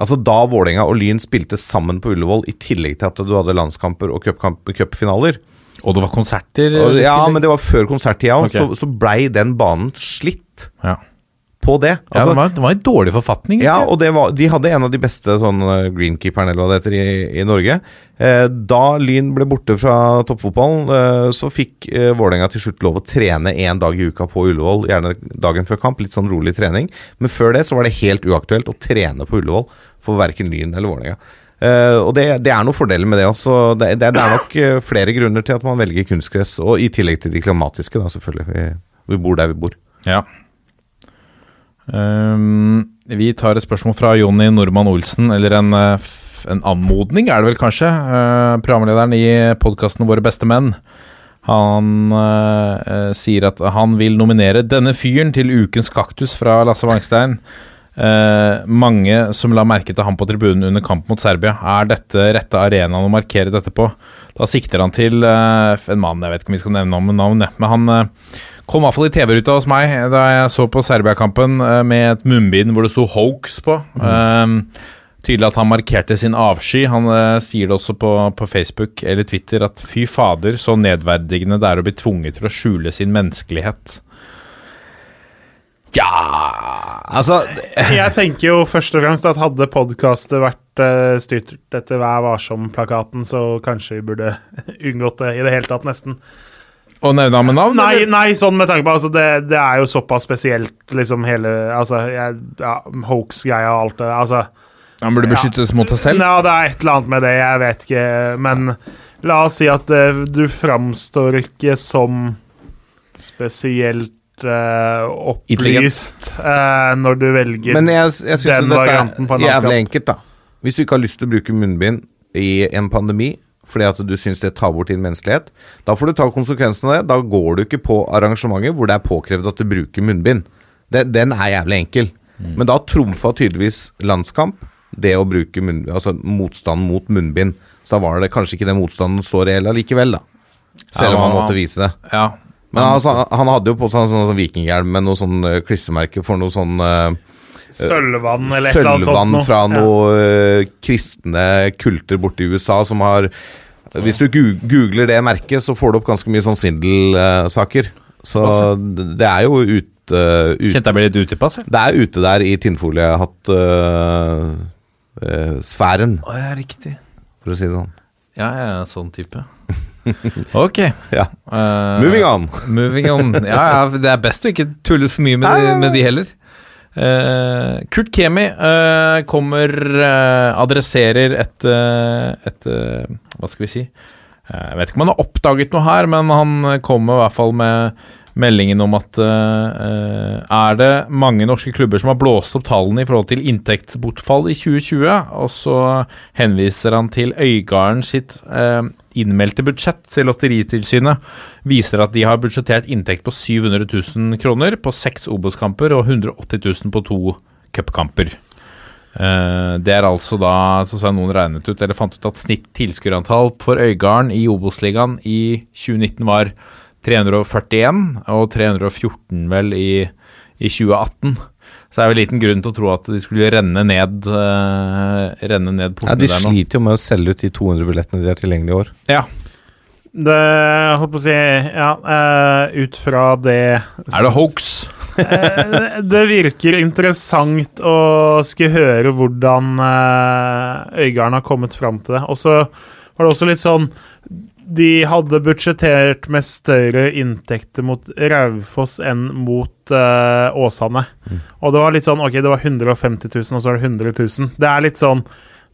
altså Da Vålerenga og Lyn spilte sammen på Ullevål, i tillegg til at du hadde landskamper og cupfinaler Og det var konserter? og, Ja, men det var før konserttida, òg. Okay. så, så blei den banen slitt ja. på det. ja, Altså, det, var, det var en dårlig forfatning. ja, og det var, de hadde en av de beste sånn eh, greenkeeperne eller hva det heter i, i Norge. Eh, da Lyn ble borte fra toppfotballen, eh, så fikk eh, Vålerenga til slutt lov å trene én dag i uka på Ullevål, gjerne dagen før kamp. Litt sånn rolig trening. Men før det så var det helt uaktuelt å trene på Ullevål for verken Lyn eller Vålerenga. Eh, og det, det er noen fordeler med det også. Det, det, det er nok eh, flere grunner til at man velger kunstgress, og i tillegg til de klimatiske, da selvfølgelig. Vi, vi bor der vi bor. Ja. Um, vi tar et spørsmål fra Jonny Normann Olsen, eller en, eh, en anmodning, er det vel kanskje. Uh, programlederen i podkasten Våre beste menn. Han eh, eh, sier at han vil nominere denne fyren til Ukens kaktus fra Lasse Wangstein. Eh, mange som la merke til ham på tribunen under kamp mot Serbia. Er dette rette arenaen å markere dette på? Da sikter han til uh, en mann, jeg vet ikke om vi skal nevne ham med navn, men han uh, kom i hvert fall i TV-ruta hos meg da jeg så på Serbia-kampen med et munnbind hvor det sto 'hoax' på. Eh, tydelig at han markerte sin avsky. Han sier det også på, på Facebook eller Twitter at fy fader, så nedverdigende det er å bli tvunget til å skjule sin menneskelighet. Ja Altså, Jeg tenker jo først og fremst at hadde podkastet vært uh, styrt etter Vær varsom-plakaten, så kanskje vi burde unngått det i det hele tatt, nesten. Og nevne ham med navn? Nei, nei, sånn med tanke på altså, det, det er jo såpass spesielt, liksom hele Altså, ja, hoax-greia og alt det Altså Han burde beskyttes mot seg selv? Ja, det er et eller annet med det, jeg vet ikke, men la oss si at uh, du framstår ikke som spesielt eh, opplyst uh, når du velger Men jeg, jeg synes den varianten på en annen jævlig enkelt, da. Hvis du ikke har lyst til å bruke munnbind i en pandemi fordi at du syns det tar bort din menneskelighet, da får du ta konsekvensen av det. Da går du ikke på arrangementer hvor det er påkrevd at du bruker munnbind. Det, den er jævlig enkel. Mm. Men da trumfa tydeligvis landskamp det å bruke munn, altså motstand mot munnbind. Så da var det kanskje ikke den motstanden så reell allikevel, da. Selv om han måtte vise det. Ja. Men altså, han hadde jo på seg en sånn, sånn vikinghjelm med noe sånn klissemerke klistremerke for noe sånn eh, Sølvvann eller et eller annet sånt. Sølvvann noe. fra Ja. noen eh, kristne kulter borte i USA som har Hvis du googler det merket, så får du opp ganske mye sånn svindelsaker. så det er jo ute ut, Kjente jeg ble litt utilpass. Det er ute der i tinnfoliehatt uh, sfæren, Å ja, riktig. for å si det sånn. Ja, jeg er sånn type. ok. Ja. Uh, Moving on. Moving on. Ja, ja, det er best å ikke tulle for mye med, de, med de heller. Uh, Kurt Kemi uh, kommer Adresserer et, et Hva skal vi si? Jeg vet ikke om han har oppdaget noe her, men han kommer i hvert fall med meldingen om at er det mange norske klubber som har blåst opp tallene i forhold til inntektsbortfall i 2020, og så henviser han til Øygarden sitt innmeldte budsjett til Lotteritilsynet, viser at de har budsjettert inntekt på 700 000 kroner på seks Obos-kamper og 180 000 på to cupkamper. Eh, det er altså da, så sa noen regnet ut, eller fant ut at snitt tilskuerantall for Øygarden i Obos-ligaen i 2019 var 341, og 314 vel i, i 2018. Så det er vel liten grunn til å tro at de skulle renne ned uh, Renne ned Ja, de der nå. sliter jo med å selge ut de 200 billettene de har tilgjengelig i år. Ja. Det holdt på å si Ja, uh, ut fra det Er det hoax? Eh, det virker interessant å skulle høre hvordan uh, Øygarden har kommet fram til det. Og så var det også litt sånn De hadde budsjettert med større inntekter mot Raufoss enn mot uh, Åsane. Og det var litt sånn Ok, det var 150 000, og så er det 100 000. Det er litt sånn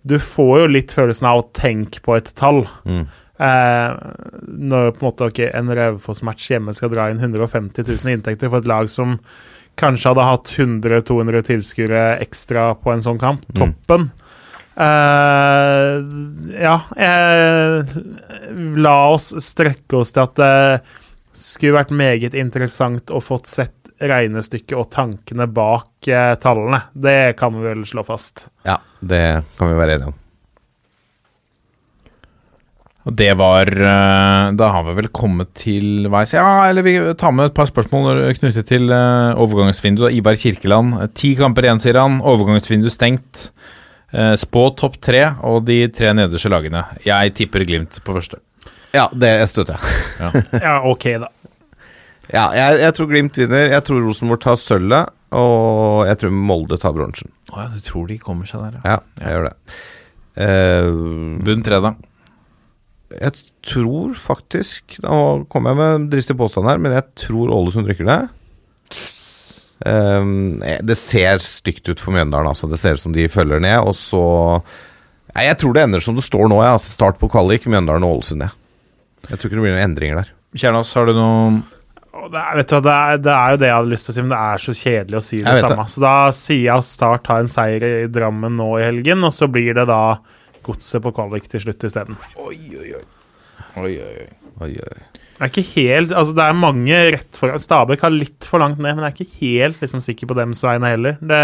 Du får jo litt følelsen av å tenke på et tall. Mm. Eh, når på en måte ok, en Raufoss-match hjemme skal dra inn 150 000 inntekter for et lag som kanskje hadde hatt 100-200 tilskuere ekstra på en sånn kamp. Mm. Toppen. Eh, ja, eh, la oss strekke oss til at det skulle vært meget interessant å fått sett regnestykket og tankene bak eh, tallene. Det kan vi vel slå fast. Ja, det kan vi være enige om. Og det var eh, Da har vi vel kommet til veis Ja, eller vi tar med et par spørsmål når- knyttet til uh, overgangsvinduet. Ivar Kirkeland. Ti kamper igjen, sier han. Overgangsvindu stengt. Eh, spå topp tre og de tre nederste lagene. Jeg tipper Glimt på første. Ja, det støtter jeg. Ja, ok, da. Ja, jeg, jeg tror Glimt vinner. Jeg tror Rosenborg tar sølvet. Og jeg tror Molde tar bronsen. Å ja, du tror de kommer seg der, Ja, jeg gjør det. Uh, Bunn tre, da. jeg tror faktisk Nå kommer jeg med en dristig påstand her, men jeg tror Ålesund rykker ned. Ehm, eh, det ser stygt ut for Mjøndalen. Altså. Det ser ut som de følger ned. Og så Nei, Jeg tror det ender som det står nå. Ja. Altså, start på kvalik, Mjøndalen og Ålesund. Ja. Jeg tror ikke det blir noen endringer der. Kjernås, har du noe Det er, vet du, det, er, det er jo det jeg hadde lyst til å si, men det er så kjedelig å si det samme. Det. Så da sier jeg at Start har en seier i Drammen nå i helgen, og så blir det da Godset på kvalik til slutt isteden. Oi, oi, oi. Oi, oi, oi. Oi. Er ikke helt Altså, det er mange rett foran Stabæk har litt for langt ned, men jeg er ikke helt liksom, sikker på dems vegne heller. Det,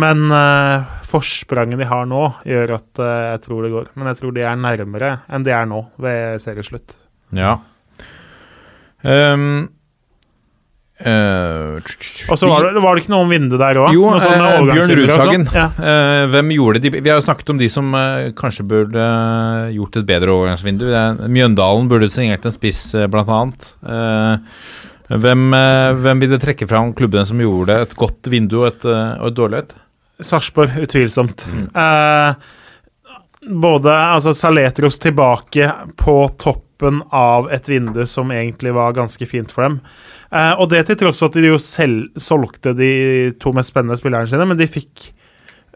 men uh, forspranget de har nå, gjør at uh, jeg tror det går. Men jeg tror de er nærmere enn de er nå ved serieslutt. Ja. Um, eh, Og så var det, var det ikke noe om vindu der òg? Jo, eh, Bjørn Rudsagen. Ja. Eh, hvem gjorde de Vi har jo snakket om de som eh, kanskje burde eh, gjort et bedre overgangsvindu. Er- Mjøndalen burde signert en spiss, eh, blant annet. Hvem, hvem vil det trekke fram klubbene som gjorde et godt vindu og et, og et dårlig et? Sarpsborg, utvilsomt. Eh, både altså Saletros tilbake på toppen av et vindu som egentlig var ganske fint for dem. Eh, og det til tross for at de jo selv solgte de to mest spennende spillerne sine, men de fikk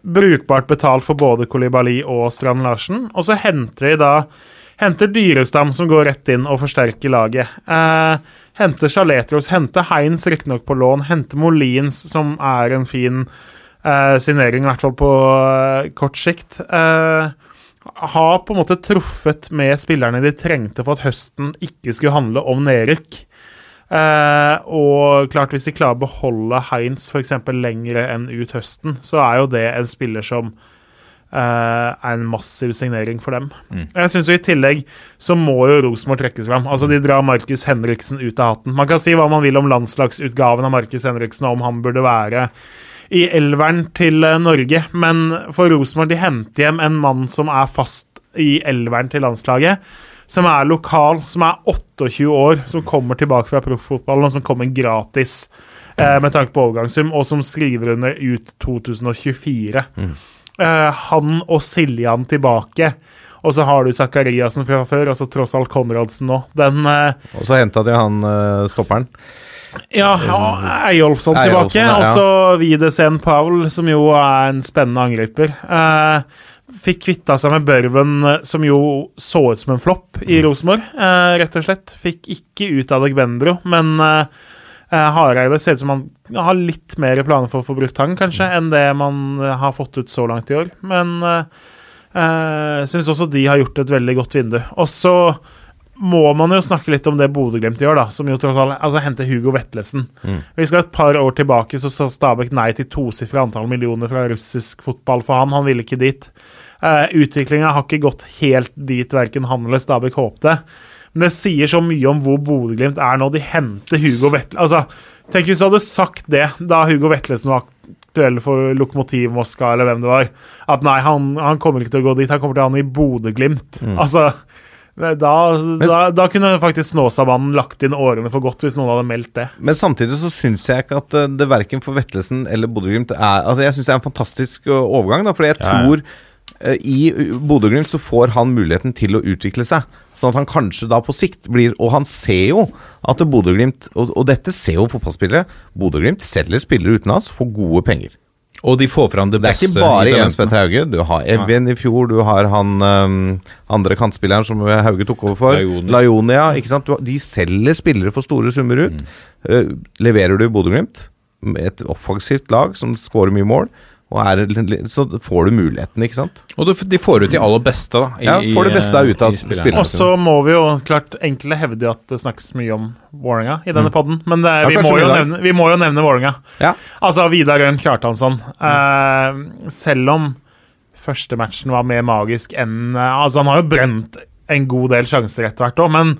brukbart betalt for både Kolibali og Strand Larsen. Og så henter de da Henter Dyrestam, som går rett inn og forsterker laget. Eh, henter Sjaletros, henter Heinz riktignok på lån, henter Molins, som er en fin eh, signering, i hvert fall på eh, kort sikt. Eh, har på en måte truffet med spillerne de trengte for at høsten ikke skulle handle om nedrykk. Eh, og klart, hvis de klarer å beholde Heinz f.eks. lengre enn ut høsten, så er jo det en spiller som eh, er en massiv signering for dem. Jeg synes jo I tillegg så må jo Rosenborg trekkes fram. Altså De drar Markus Henriksen ut av hatten. Man kan si hva man vil om landslagsutgaven av Markus Henriksen, og om han burde være i elveren til eh, Norge, men for Rosenborg de henter hjem en mann som er fast i elveren til landslaget. Som er lokal, som er 28 år, som kommer tilbake fra profffotballen, og som kommer gratis eh, med tanke på overgangssum, og som skriver under ut 2024. Eh, han og Siljan tilbake. Og så har du Zakariassen fra før, og så tross alt Konradsen nå. Den eh, Og så henta de han eh, stopperen. Ja, ja Eyolfsson tilbake. Ja. Og så Videsen Paul, som jo er en spennende angriper. Eh, Fikk kvitta seg med Børven, eh, som jo så ut som en flopp i Rosenborg, eh, rett og slett. Fikk ikke ut Adegbendro, men eh, eh, Hareide ser ut som han har litt mer planer for å få brukt han, kanskje, enn det man eh, har fått ut så langt i år. Men eh, eh, syns også de har gjort et veldig godt vindu. Og så må man jo snakke litt om det Bodø-Glimt gjør, da. Som jo tross alt Altså henter Hugo Vetlesen. Vi skal et par år tilbake, så sa Stabæk nei til tosifra antall millioner fra russisk fotball for han. Han ville ikke dit. Uh, Utviklinga har ikke gått helt dit verken han eller Stabæk håpte. Men det sier så mye om hvor Bodø-Glimt er nå. De henter Hugo Vetlesen Altså, tenk hvis du hadde sagt det da Hugo Vetlesen var aktuell for Lokomotiv Moskva, eller hvem det var. At nei, han, han kommer ikke til å gå dit. Han kommer til å ha han i Bodø-Glimt. Altså da, da, da kunne faktisk Snåsamannen lagt inn årene for godt, hvis noen hadde meldt det. Men samtidig så syns jeg ikke at eh, det verken for Vettelsen eller Bodø-Glimt er Altså Jeg syns det er en fantastisk overgang, da, fordi jeg Ja, ja. tror eh, i Bodø-Glimt så får han muligheten til å utvikle seg. Sånn at han kanskje da på sikt blir Og han ser jo at Bodø-Glimt og, og dette ser jo fotballspillere. Bodø-Glimt selger spillere utenlands for gode penger. Og de får fram det beste. Det er ikke bare Jens. Petter Hauge. Du har Evjen i fjor, du har han um, andre kantspilleren som Hauge tok over for. Laioni. Laionia. Ikke sant? Du, har- de selger spillere for store summer ut. Eh, leverer du Bodø-Glimt et offensivt lag som skårer mye mål, er, så får du muligheten, ikke sant? Og du, de får ut de aller beste, da. i- Ja, får det beste i, ut av spillerne. Og så må vi jo klart Enkelte hevde at det snakkes mye om Vålerenga i denne podden, men det, Mm. Ja, vi, må jo nevne, vi må jo nevne Vålerenga. Ja. Altså Vidar Røen Kjartansson. Eh, selv om første matchen var mer magisk enn eh, Altså, han har jo brent en god del sjanser etter hvert òg, men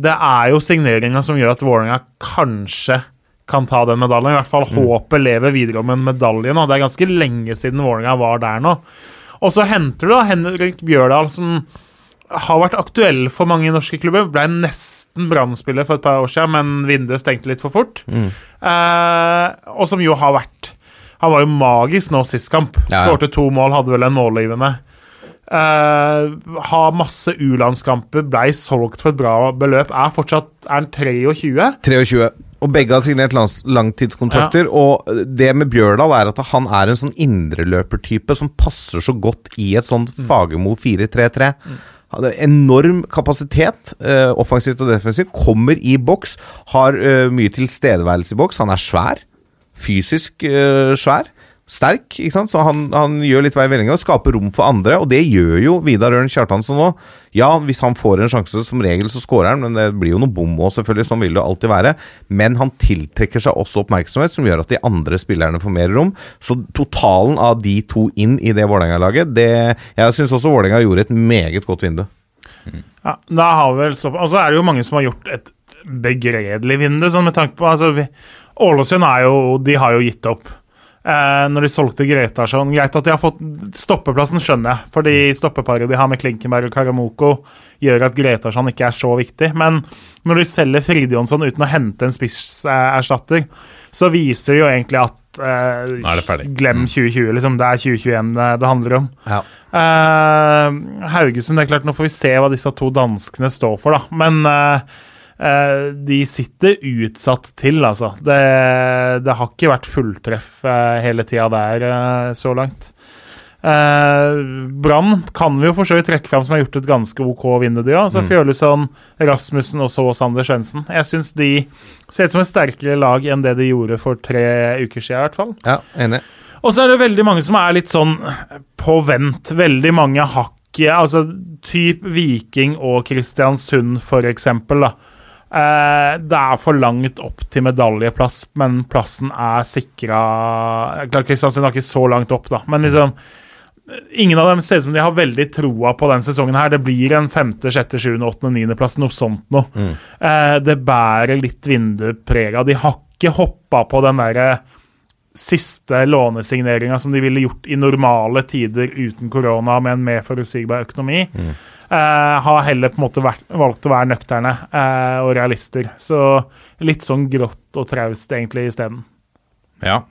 det er jo signeringa som gjør at Vålerenga kanskje kan ta den medaljen. I hvert fall håpet lever videre om en medalje nå. Det er ganske lenge siden Vålerenga var der nå. Og så henter du da Henrik Bjørdal, som har vært aktuell for mange norske klubber. Ble nesten Brann-spiller for et par år siden, men vinduet stengte litt for fort. Eh, og som jo har vært Han var jo magisk nå sist kamp. Ja. Skårte to mål, hadde vel en målgivende. Uh, har masse U-landskamper, blei solgt for et bra beløp. Er fortsatt Er han 23? 23. Og begge har signert langtidskontrakter. Og det med Bjørdal er at han er en sånn indreløpertype som passer så godt i et sånt Fagermo 4-3-3. Han har enorm kapasitet, eh, offensivt og defensivt. Kommer i boks, har eh, mye tilstedeværelse i boks. Han er svær. Fysisk eh, svær. Sterk, ikke sant? så han, han gjør litt vei i vellinga og skaper rom for andre. Og det gjør jo Vidar Ørn Kjartansen nå. Ja, hvis han får en sjanse, som regel så scorer han, men det blir jo noe bom òg, selvfølgelig. Sånn vil det alltid være. Men han tiltrekker seg også oppmerksomhet, som gjør at de andre spillerne får mer rom. Så totalen av de to inn i det Vålerenga-laget, Jeg syns også Vålerenga gjorde et meget godt vindu. Ja, da har vi vel så, Og så er det jo mange som har gjort et begredelig vindu, sånn med tanke på altså, vi, Ålesund er jo De har jo gitt opp. Eh, når de solgte Gretarsson Greit at de har fått Stoppeplassen skjønner jeg, fordi stoppeparet de har med Klinkenberg og Karamoko, gjør at Gretarsson ikke er så viktig. Men når de selger Fridjonsson uten å hente en spisserstatter, så viser det jo egentlig at eh. Glem 2020, liksom. Det er 2021 det, det handler om. Ja. Eh, Haugesund, det er klart, nå får vi se hva disse to danskene står for, da. Men eh, eh, de sitter utsatt til, altså. Det, det har ikke vært fulltreff eh, hele tida der eh, så langt. Eh, Brann kan vi jo for så vidt trekke fram som har gjort et ganske OK vindu, de òg. Så Fjørlusson, Rasmussen og så Sander Svendsen. Jeg syns de ser ut som et sterkere lag enn det de gjorde for tre uker siden, i hvert fall. ja, enig. Og så er det veldig mange som er litt sånn på vent. Veldig mange hakk Altså typ Viking og Kristiansund, for eksempel, da. Eh, det er for langt opp til medaljeplass, men plassen er sikra Kristiansund er ikke så langt opp, da, men liksom Ingen av dem ser ut som de har veldig troa på den sesongen. her Det blir en femte, sjette, sjuende, åttende, niendeplass, noe sånt noe. Eh, det bærer litt vindupreg av. De har ikke hoppa på den derre siste lånesigneringa som de ville gjort i normale tider uten korona, med en mer forutsigbar økonomi. Eh, har heller på en måte vært, valgt å være nøkterne eh, og realister. Så litt sånn grått og traust egentlig isteden. Ja.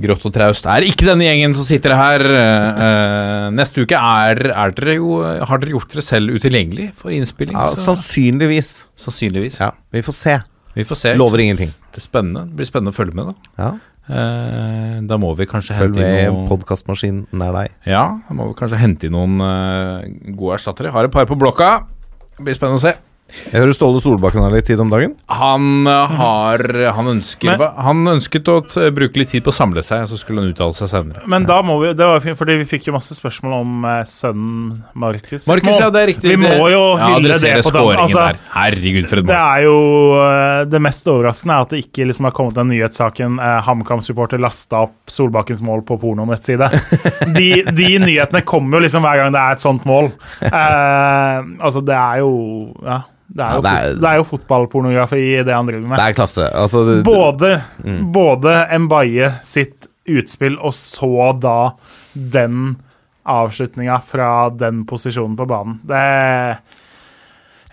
Grått og traust er ikke denne gjengen som sitter her. Eh, eh, neste uke er, er dere jo Har dere gjort dere selv utilgjengelig for innspilling? Ja, så, sannsynligvis. sannsynligvis. Ja, vi får se. Vi får se. Lover ingenting. Det er spennende. Det blir spennende å følge med, da. Ja. Eh, da må vi kanskje Følg hente med inn noen podkastmaskinen nær deg. Ja, da må vi kanskje hente inn noen eh, gode erstattere. Har et par på blokka. Det blir spennende å se. Jeg hører Ståle Solbakken har litt tid om dagen. Han eh, har Han ønsker Men- Han ønsket å bruke litt tid på å samle seg, så skulle han uttale seg senere. Men da må vi Det var fint, fordi vi fikk jo masse spørsmål om eh, sønnen Markus. Markus, ja, det er riktig. Vi må jo ja, hylle det på den. Altså. Herregud, for et Det er jo eh, Det mest overraskende er at det ikke liksom har kommet den nyhetssaken eh, HamKam-supporter lasta opp Solbakkens mål på pornonettside. De, de nyhetene kommer jo liksom hver gang det er et sånt mål. Eh, altså, det er jo Ja. Det er, Ja, jo, det er- det er jo fotballpornografi i det han driver med. Det er klasse. Altså, det, Både, både Mbaye sitt utspill og så da den avslutninga fra den posisjonen på banen. Det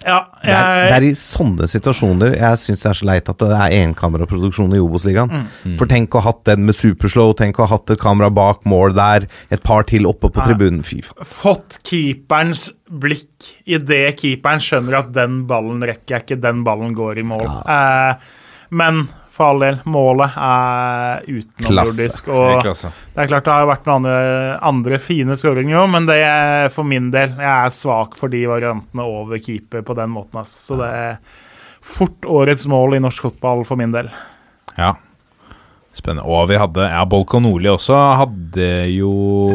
Ja, det, er, det er i sånne situasjoner jeg syns det er så leit at det er enkameraproduksjon i Obos-ligaen. Mm. For tenk å ha hatt den med superslow, tenk å ha hatt et kamera bak mål der, et par til oppe på tribunen. Fy faen. fått keeperens blikk idet keeperen skjønner at den ballen rekker jeg ikke, den ballen går i mål. Eh, men for all del, målet er utenomjordisk. Det er Og det er klart det har vært noen andre, andre fine skåringer òg, men det er for min del Jeg er svak for de variantene over keeper på den måten. Altså. Så det er fort årets mål i norsk fotball for min del. Ja. Spennende. Og vi hadde Ja, Bolkan Nordli også hadde jo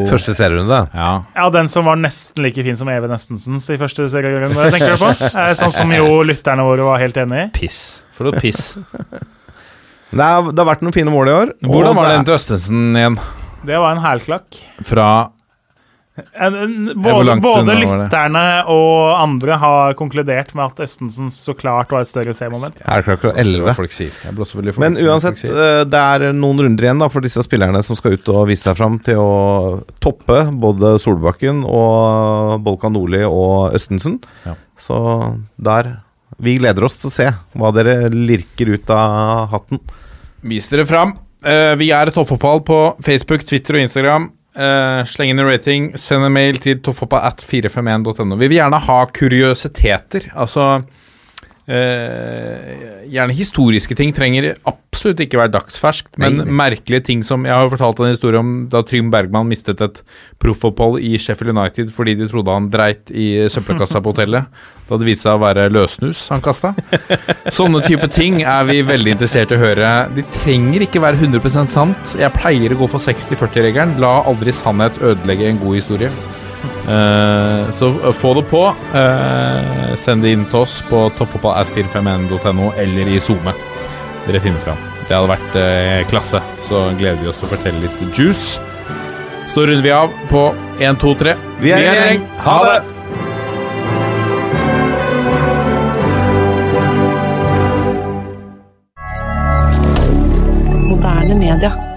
Første serierunde. Ja. Ja, den som var nesten like fin som Even Estensens i første serierunde, tenker du på? Eh, Sånn som jo lytterne våre var helt enig i. Piss. For noe piss. Det, er, det har vært noen fine mål i år. Hvordan var det den til Østensen igjen? Det var en hælklakk. Fra En- en- Både, både lytterne og andre har konkludert med at Østensen så klart var et større C-moment. det klokka Hva 11. folk sier. Jeg blåser veldig for Men uansett, eh, det er noen runder igjen da for disse spillerne som skal ut og vise seg fram til å toppe både Solbakken og Bolkan Nordli og Østensen. Ja. Så der Vi gleder oss til å se hva dere lirker ut av hatten. Vis dere fram. Uh, vi er Toppfotball på Facebook, Twitter og Instagram. Uh, sleng inn en rating. Send en mail til toppfotball at 451.no. Vi vil gjerne ha kuriøsiteter. Altså eh, Gjerne historiske ting. Trenger absolutt ikke være dagsferskt, men Nei, nei. merkelige ting som Jeg har jo fortalt en historie om da Trym Bergman mistet et proffopphold i Sheffield United fordi de trodde han dreit i søppelkassa på hotellet. Da det viste seg å være løssnus han kasta. Sånne type ting er vi veldig interessert i å høre. De trenger ikke være 100% sant. Jeg pleier å gå for 60-40-regelen. La aldri sannhet ødelegge en god historie. Eh, så få det på. Eh, send det inn til oss på toppfotballat451.no eller i SoMe. Dere finner fram. Det hadde vært eh, klasse. Så gleder vi oss til å fortelle litt juice. Så runder vi av på 1, 2, 3. Vi er en gjeng. Ha det! Moderne media.